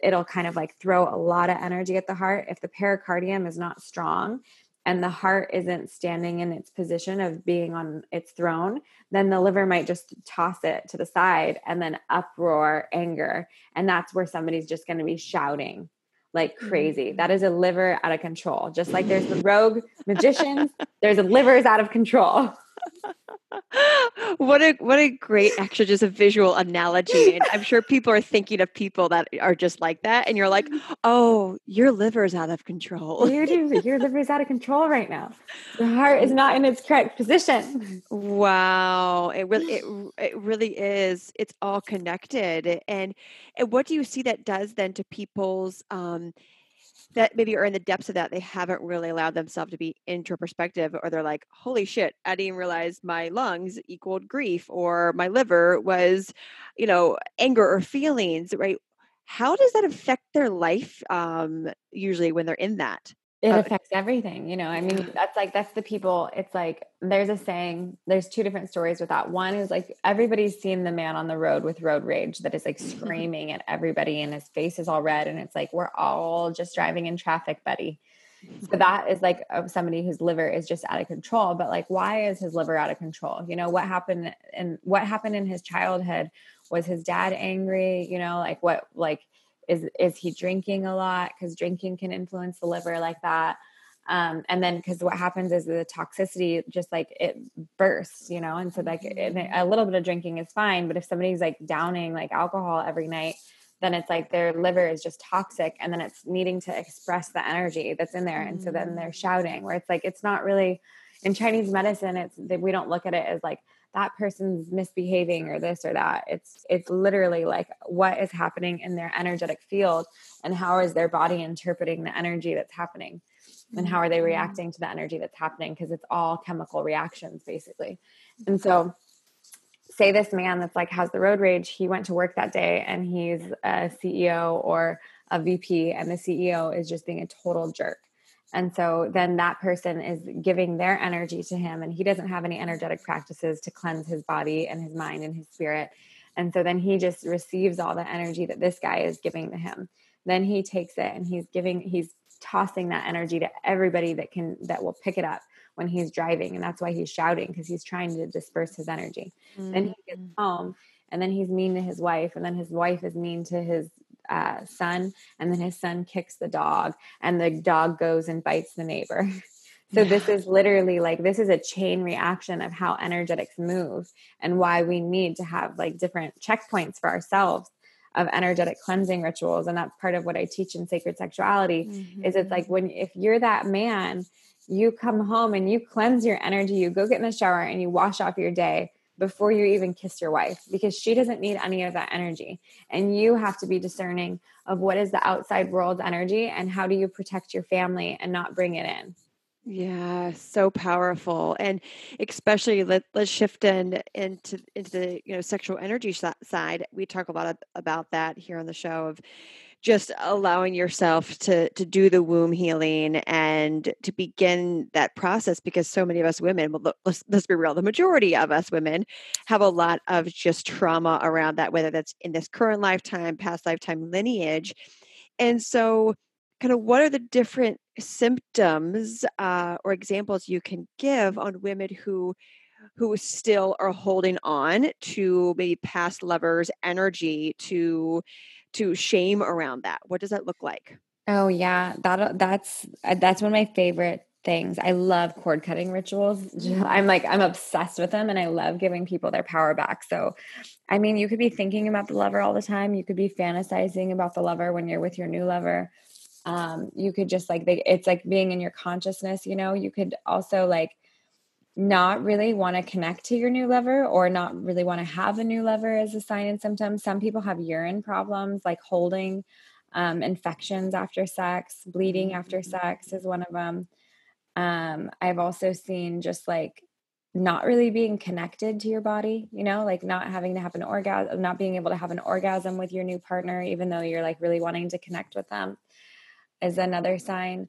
it'll kind of like throw a lot of energy at the heart if the pericardium is not strong and the heart isn't standing in its position of being on its throne then the liver might just toss it to the side and then uproar anger and that's where somebody's just going to be shouting like crazy. Mm-hmm. That is a liver out of control. Just like there's the rogue magicians, there's a livers out of control. *laughs* what a what a great actually just a visual analogy and i'm sure *laughs* people are thinking of people that are just like that and you're like oh your liver's out of control. Your, your liver's out of control right now. Your heart is not in its correct position. *laughs* Wow it really it, *laughs* it really is it's all connected and and what do you see that does then to people's um that maybe are in the depths of that they haven't really allowed themselves to be introspective or they're like holy shit i didn't realize my lungs equaled grief or my liver was you know anger or feelings right? How does that affect their life um, usually when they're in that it uh, affects everything you know i mean that's like that's the people it's like there's a saying there's two different stories with that. One is like everybody's seen the man on the road with road rage that is like screaming at everybody and his face is all red and it's like we're all just driving in traffic buddy. So that is like somebody whose liver is just out of control but like why is his liver out of control? You know what happened and what happened in his childhood? Was his dad angry? You know like what like is is he drinking a lot? Because drinking can influence the liver like that. Um, and then because what happens is the toxicity just like it bursts you know? And so like Mm-hmm. a little bit of drinking is fine but if somebody's like downing like alcohol every night then it's like their liver is just toxic and then it's needing to express the energy that's in there and so then they're shouting where it's like it's not really in chinese medicine it's we don't look at it as like that person's misbehaving or this or that. It's it's literally like what is happening in their energetic field and how is their body interpreting the energy that's happening? And how are they mm-hmm. reacting to the energy that's happening? Because it's all chemical reactions basically. Mm-hmm. And so say this man that's like has the road rage he went to work that day and he's a ceo or a vp and the ceo is just being a total jerk and so then that person is giving their energy to him and he doesn't have any energetic practices to cleanse his body and his mind and his spirit. And so then he just receives all the energy that this guy is giving to him. Then he takes it and he's giving he's tossing that energy to everybody that can that will pick it up when he's driving. And that's why he's shouting because he's trying to disperse his energy. Mm-hmm. then he gets home and then he's mean to his wife and then his wife is mean to his uh, son and then his son kicks the dog and the dog goes and bites the neighbor *laughs* so this is literally like this is a chain reaction of how energetics move and why we need to have like different checkpoints for ourselves of energetic cleansing rituals and that's part of what i teach in sacred sexuality Mm-hmm. is it's like when if you're that man you come home and you cleanse your energy you go get in the shower and you wash off your day before you even kiss your wife because she doesn't need any of that energy. And you have to be discerning of what is the outside world's energy and how do you protect your family and not bring it in. Yeah, so powerful, and especially let let's shift in into into the you know sexual energy side. We talk a lot of, about that here on the show of just allowing yourself to to do the womb healing and to begin that process because so many of us women, well, let's let's be real, the majority of us women have a lot of just trauma around that, whether that's in this current lifetime, past lifetime lineage, and so kind of what are the different symptoms uh, or examples you can give on women who who still are holding on to maybe past lovers energy to to shame around that? What does that look like? Oh yeah that that's uh, that's one of my favorite things. I love cord cutting rituals. *laughs* I'm like i'm obsessed with them and i love giving people their power back. So i mean you could be thinking about the lover all the time. You could be fantasizing about the lover when you're with your new lover. Um, you could just like they, it's like being in your consciousness you know? You could also like not really want to connect to your new lover or not really want to have a new lover as a sign and symptom. Some people have urine problems like holding um, infections after sex bleeding after sex is one of them um, i've also seen just like not really being connected to your body, you know, like not having to have an orgasm, not being able to have an orgasm with your new partner, even though you're like really wanting to connect with them is another sign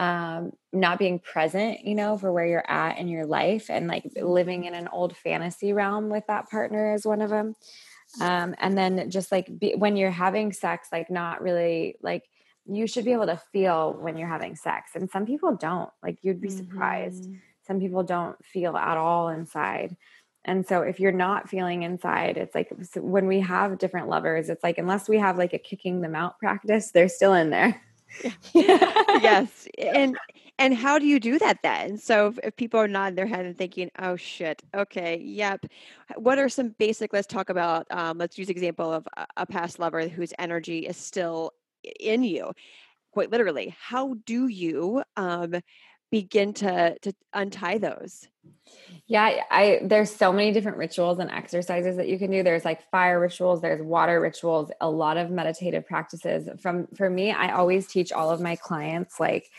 um not being present you know for where you're at in your life and like living in an old fantasy realm with that partner is one of them um and then just like be, when you're having sex like not really like you should be able to feel when you're having sex and some people don't like you'd be surprised. Mhm. some people don't feel at all inside. And so if you're not feeling inside it's like when we have different lovers it's like unless we have like a kicking them out practice they're still in there *laughs* yes and and how do you do that then? So if, if people are nodding their head and thinking oh shit okay yep. What are some basic let's talk about um, let's use example of a, a past lover whose energy is still in you quite literally. How do you um, begin to to untie those Yeah, I there's so many different rituals and exercises that you can do. There's like fire rituals, there's water rituals, a lot of meditative practices. From for me, I always teach all of my clients like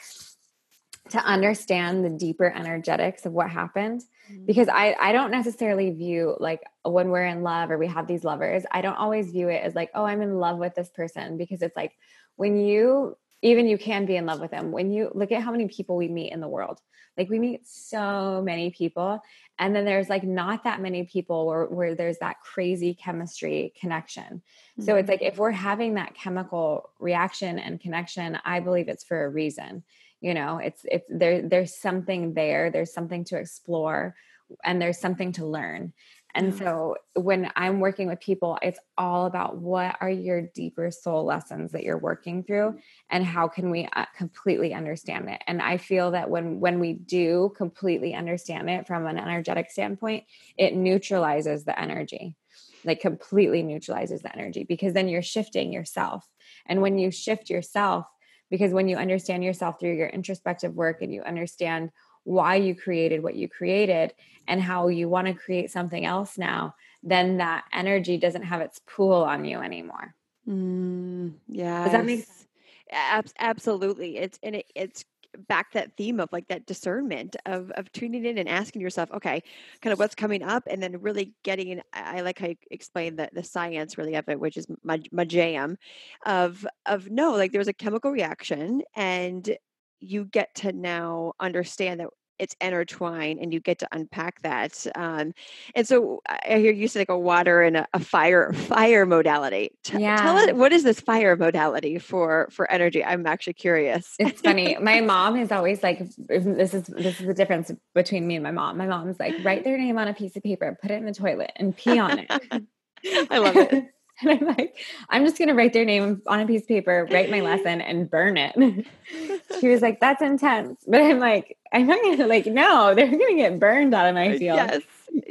to understand the deeper energetics of what happened mm-hmm. because I I don't necessarily view like when we're in love or we have these lovers, I don't always view it as like, oh, I'm in love with this person because it's like when you even you can be in love with them. When you look at how many people we meet in the world. Like we meet so many people and then there's like not that many people where, where there's that crazy chemistry connection. So it's mm-hmm. like if we're having that chemical reaction and connection i believe it's for a reason you know? It's it's there there's something there there's something to explore and there's something to learn And so when I'm working with people, it's all about what are your deeper soul lessons that you're working through and how can we uh, completely understand it. And I feel that when when we do completely understand it from an energetic standpoint, it neutralizes the energy. Like completely neutralizes the energy because then you're shifting yourself. And when you shift yourself, because when you understand yourself through your introspective work and you understand why you created what you created and how you want to create something else now, then that energy doesn't have its pull on you anymore. Mm, yeah. Does that make sense? Ab- absolutely. It's and it, it's back that theme of like that discernment of of tuning in and asking yourself, okay, kind of what's coming up, and then really getting. I, I like how you explain the the science really of it, which is my my jam, of of no, like there's a chemical reaction, and you get to now understand that it's intertwined and you get to unpack that um, and so i hear you say like a water and a, a fire fire modality. T- yeah. tell us what is this fire modality for for energy? I'm actually curious. It's funny my *laughs* mom is always like this is this is the difference between me and my mom. My mom's like write their name on a piece of paper put it in the toilet and pee on it. *laughs* I love it *laughs* And I'm like, I'm just going to write their name on a piece of paper, write my lesson, *laughs* and burn it. *laughs* she was like, that's intense. But I'm like, I'm not going to, like, no, they're going to get burned out of my Uh, field. yes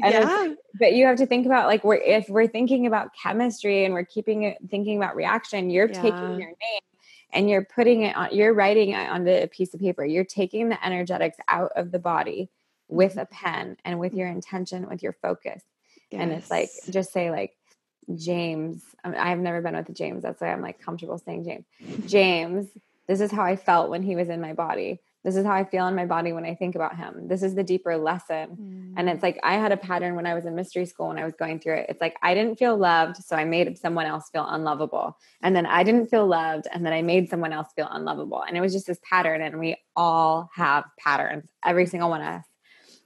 And yeah But you have to think about, like, we're, if we're thinking about chemistry and we're keeping it, thinking about reaction, you're Yeah. taking your name and you're putting it on, you're writing it onto a piece of paper. You're taking the energetics out of the body with a pen and with your intention, with your focus. And it's like, just say, like, James, I mean, I've never been with James. That's why I'm like comfortable saying James. James, this is how I felt when he was in my body. This is how I feel in my body when I think about him. This is the deeper lesson. And Mm. it's like I had a pattern when I was in mystery school when I was going through it. It's like I didn't feel loved, so I made someone else feel unlovable. And then I didn't feel loved, and then I made someone else feel unlovable. And it was just this pattern. And we all have patterns, every single one of us.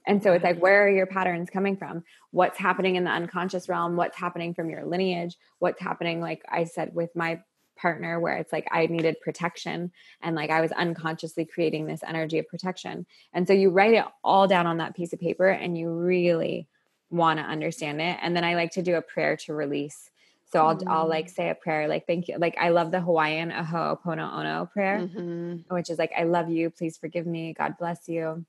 And so it's like, where are your patterns coming from? What's happening in the unconscious realm? What's happening from your lineage? What's happening, like I said, with my partner, where it's like I needed protection and like I was unconsciously creating this energy of protection. And so you write it all down on that piece of paper and you really want to understand it. And then I like to do a prayer to release. So I'll, I'll like say a prayer like thank you. Like I love the Hawaiian ho'oponopono prayer Mhm. which is like, I love you. Please forgive me. God bless you.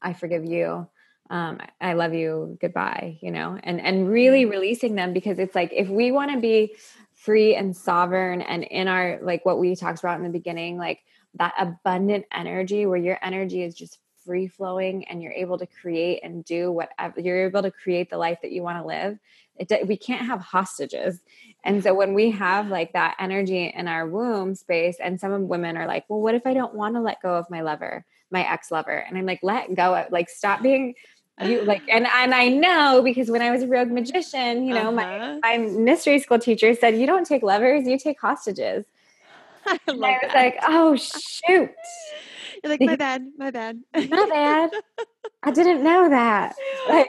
I forgive you. Um, I love you. Goodbye. You know, and and really releasing them because it's like if we want to be free and sovereign and in our like what we talked about in the beginning, like that abundant energy where your energy is just free flowing and you're able to create and do whatever you're able to create the life that you want to live. It, we can't have hostages. And so when we have like that energy in our womb space, and some women are like, well, what if I don't want to let go of my lover, my ex lover? And I'm like, let go of, like, stop being you like, and, and I know because when I was a rogue magician, you know, my, Uh-huh. my mystery school teacher said, you don't take lovers, you take hostages. *laughs* I And I was that. like, oh, shoot, You're like, my bad, my bad. not bad. I *laughs* didn't know that. Like,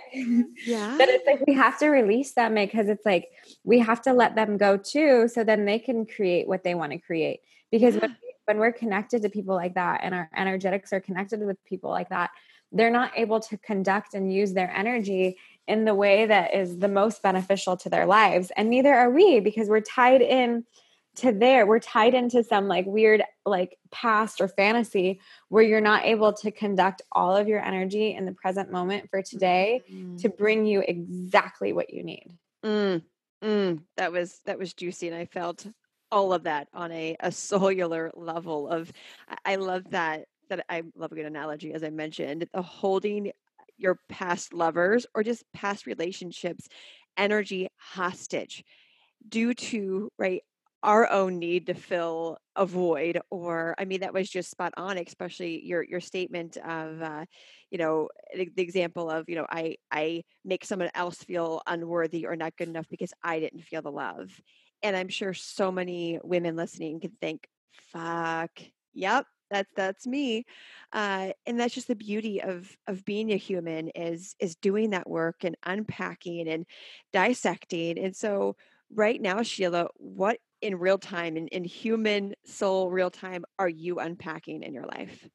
yeah. but it's like we have to release them because it's like we have to let them go too so then they can create what they want to create because when, when we're connected to people like that and our energetics are connected with people like that they're not able to conduct and use their energy in the way that is the most beneficial to their lives. And neither are we because we're tied in to there. We're tied into some like weird like past or fantasy where you're not able to conduct all of your energy in the present moment for today to bring you exactly what you need. Mm, mm, that was that was juicy, and I felt all of that on a, a *laughs* cellular level. Of I- love that that I love a good analogy, as I mentioned, the holding your past lovers or just past relationships energy hostage due to right our own need to fill a void or i mean that was just spot on especially your your statement of uh you know the, the example of you know i i make someone else feel unworthy or not good enough because i didn't feel the love and i'm sure so many women listening can think fuck yep that's that's me uh, and that's just the beauty of of being a human is is doing that work and unpacking and dissecting and so right now sheila what in real time in, in human soul real time are you unpacking in your life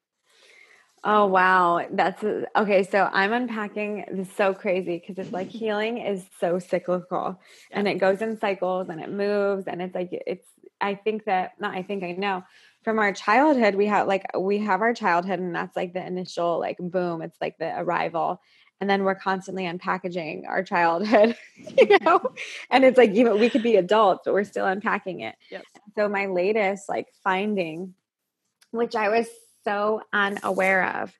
Oh wow, that's okay. So I'm unpacking. This so crazy because it's like *laughs* healing is so cyclical, yeah. and it goes in cycles and it moves, and it's like it's. I think that not. I think I know from our childhood we have like we have our childhood, and that's like the initial like boom. It's like the arrival, and then we're constantly unpackaging our childhood, *laughs* you know. *laughs* and it's like even we could be adults, but we're still unpacking it. Yep. So my latest like finding, which I was so unaware of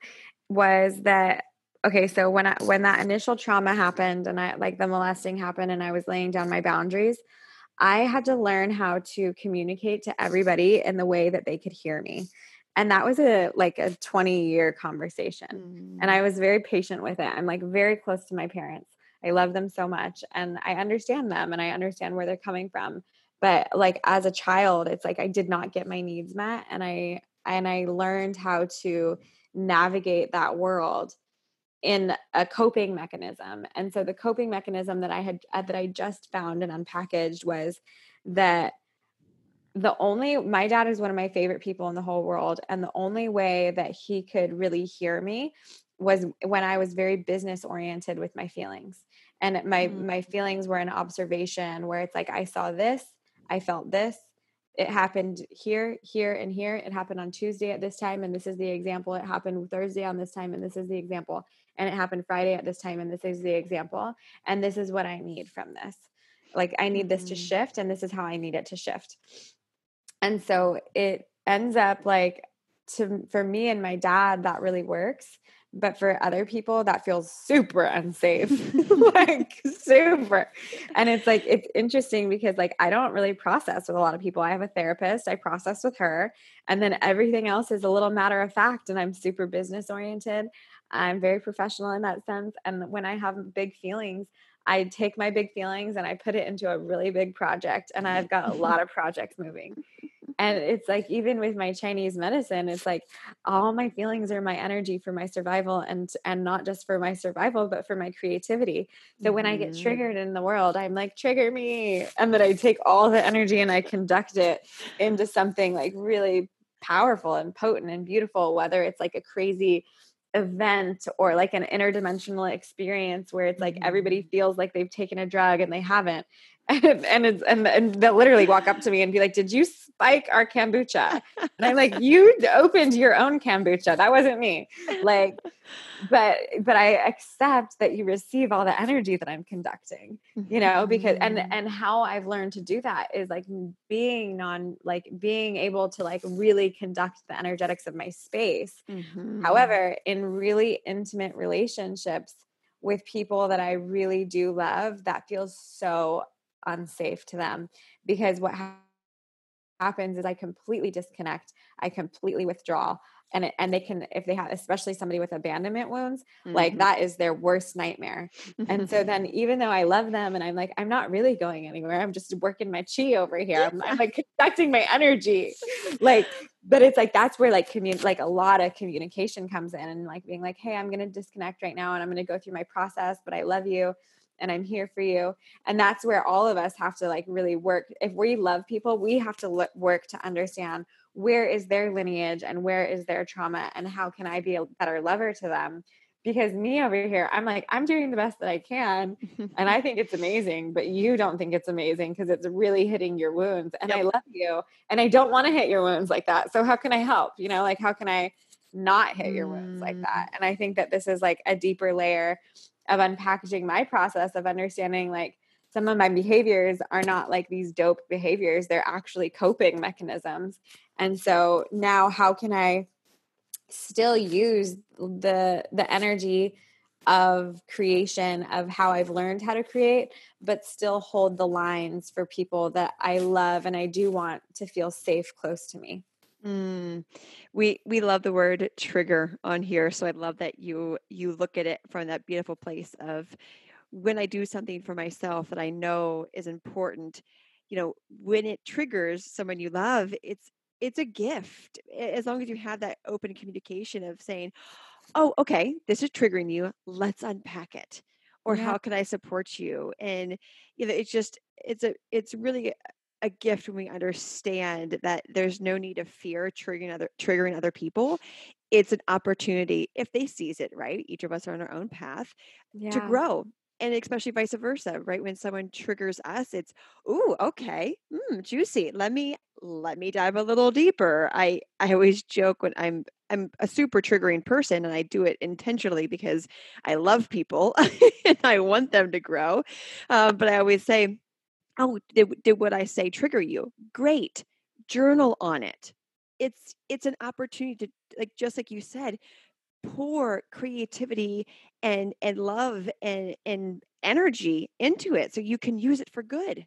was that okay so when i when that initial trauma happened and i like the molesting happened and i was laying down my boundaries i had to learn how to communicate to everybody in the way that they could hear me. And that was a like a 20 year conversation. Mm. and i was very patient with it. I'm like very close to my parents. I love them so much and i understand them and i understand where they're coming from. But like as a child it's like i did not get my needs met and i and I learned how to navigate that world in a coping mechanism. And so the coping mechanism that I had uh, that I just found and unpackaged was that the only my dad is one of my favorite people in the whole world and the only way that he could really hear me was when I was very business oriented with my feelings. And my mm-hmm. my feelings were an observation where it's like I saw this, I felt this, it happened here, here, and here. It happened on Tuesday at this time, and this is the example. It happened Thursday on this time, and this is the example. And it happened Friday at this time, and this is the example. And this is what I need from this. Like, I need this to mm-hmm. shift, and this is how I need it to shift. And so it ends up like, to for me and my dad, that really works but for other people that feels super unsafe *laughs* *laughs* like super. And it's like it's interesting because like i don't really process with a lot of people. I have a therapist i process with her and then everything else is a little matter of fact and i'm super business oriented. I'm very professional in that sense and when i have big feelings I take my big feelings and I put it into a really big project and I've got a lot of projects moving. And *laughs* it's like even with my Chinese medicine, it's like all my feelings are my energy for my survival and and not just for my survival, but for my creativity. So mm-hmm. when I get mm-hmm. triggered in the world, I'm like, trigger me. And then I take all the energy and I conduct it into something like really powerful and potent and beautiful, whether it's like a crazy event or like an interdimensional experience where it's like everybody mm-hmm. feels like they've taken a drug and they haven't and, and it's and, and they'll literally walk up to me and be like did you spike our kombucha and i'm like you opened your own kombucha that wasn't me like but but i accept that you receive all the energy that i'm conducting you know because and mm-hmm. and how i've learned to do that is like being non like being able to like really conduct the energetics of my space mm-hmm. however in really intimate relationships with people that I really do love, that feels so unsafe to them because what ha- happens is I completely disconnect, I completely withdraw. And, it, and they can if they have especially somebody with abandonment wounds mm-hmm. like that is their worst nightmare and so then *laughs* even though i love them and i'm like i'm not really going anywhere i'm just working my chi over here i'm, I'm like conducting my energy like but it's like that's where like commun like a lot of communication comes in and like being like hey i'm going to disconnect right now and i'm going to go through my process but i love you and I'm here for you. And that's where all of us have to like really work. If we love people, we have to look, work to understand where is their lineage and where is their trauma and how can I be a better lover to them. Because me over here, I'm like, I'm doing the best that I can. and I think it's amazing, but you don't think it's amazing because it's really hitting your wounds. And yep. I love you. And I don't want to hit your wounds like that. So how can I help? You know, like how can I not hit your wounds like that? Mm. And I think that this is like a deeper layer of unpackaging my process of understanding like some of my behaviors are not like these dope behaviors they're actually coping mechanisms. And so now how can i still use the the energy of creation of how i've learned how to create but still hold the lines for people that i love and i do want to feel safe close to me Mm. We we love the word trigger on here, so I love that you you look at it from that beautiful place of when I do something for myself that I know is important. You know, when it triggers someone you love, it's it's a gift. As long as you have that open communication of saying, "Oh, okay, this is triggering you. Let's unpack it." Or yeah. how can I support you? And you know, it's just it's a it's really a gift when we understand that there's no need of fear triggering other triggering other people it's an opportunity if they seize it right each of us are on our own path yeah. to grow and especially vice versa right when someone triggers us it's ooh okay mm, juicy let me let me dive a little deeper i i always joke when i'm i'm a super triggering person and i do it intentionally because i love people *laughs* and i want them to grow uh, but i always say oh did, did what i say trigger you? Great. Journal on it. It's it's an opportunity to like just like you said pour creativity and and love and and energy into it so you can use it for good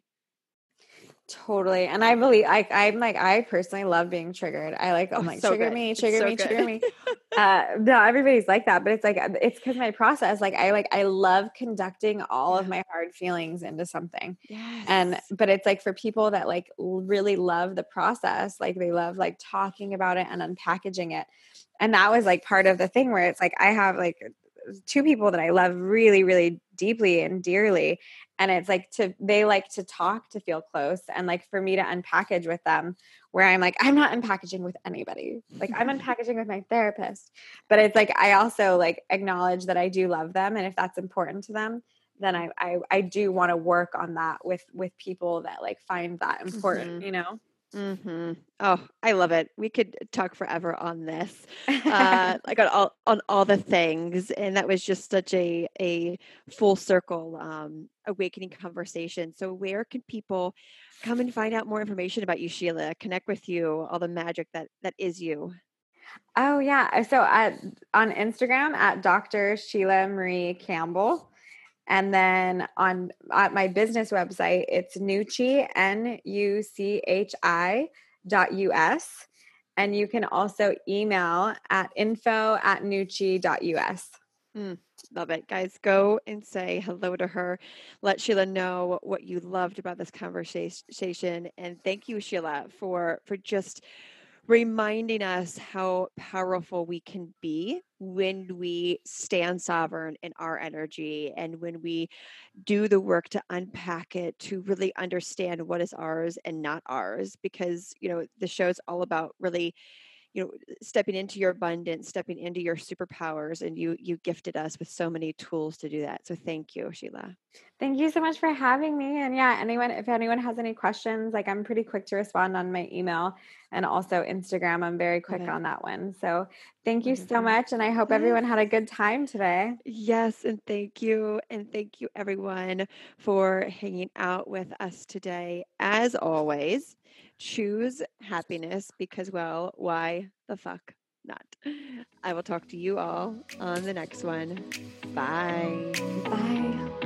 Totally. And I believe I I'm like I personally love being triggered. I like I'm oh, like so trigger good. me, trigger so me, good. trigger me. *laughs* uh no, everybody's like that, but it's like it's cuz my process like I like I love conducting all of my hard feelings into something. Yes. And but it's like for people that like really love the process, like they love like talking about it and unpackaging it. And that was like part of the thing where it's like I have like two people that I love really, really deeply and dearly. And it's like to, they like to talk to feel close. And like for me to unpackage with them, where I'm like, I'm not unpackaging with anybody. Like I'm *laughs* unpackaging with my therapist. But it's like, I also like acknowledge that I do love them. And if that's important to them, then I, I, I do want to work on that with, with people that like find that important, mm-hmm. you know? Mm-hmm. Oh, I love it. We could talk forever on this, uh, *laughs* like on all on all the things, and that was just such a a full circle um, awakening conversation. So, where can people come and find out more information about you, Sheila? Connect with you, all the magic that that is you. Oh yeah. So at on Instagram at Dr. Sheila Marie Campbell. And then on at my business website, it's Nuchi, N U C H I dot US. And you can also email at info at nuchi.us. Mm, love it. Guys, go and say hello to her. Let Sheila know what you loved about this conversation. And thank you, Sheila, for for just reminding us how powerful we can be when we stand sovereign in our energy and when we do the work to unpack it to really understand what is ours and not ours because you know the show is all about really you know uh, stepping into your abundance stepping into your superpowers and you you gifted us with so many tools to do that so thank you sheila. Thank you so much for having me and yeah anyone if anyone has any questions like i'm pretty quick to respond on my email and also instagram i'm very quick okay. on that one so thank you so much and i hope everyone had a good time today. Yes and thank you and thank you everyone for hanging out with us today as always choose happiness because, well, why the fuck not? I will talk to you all on the next one. Bye. Bye.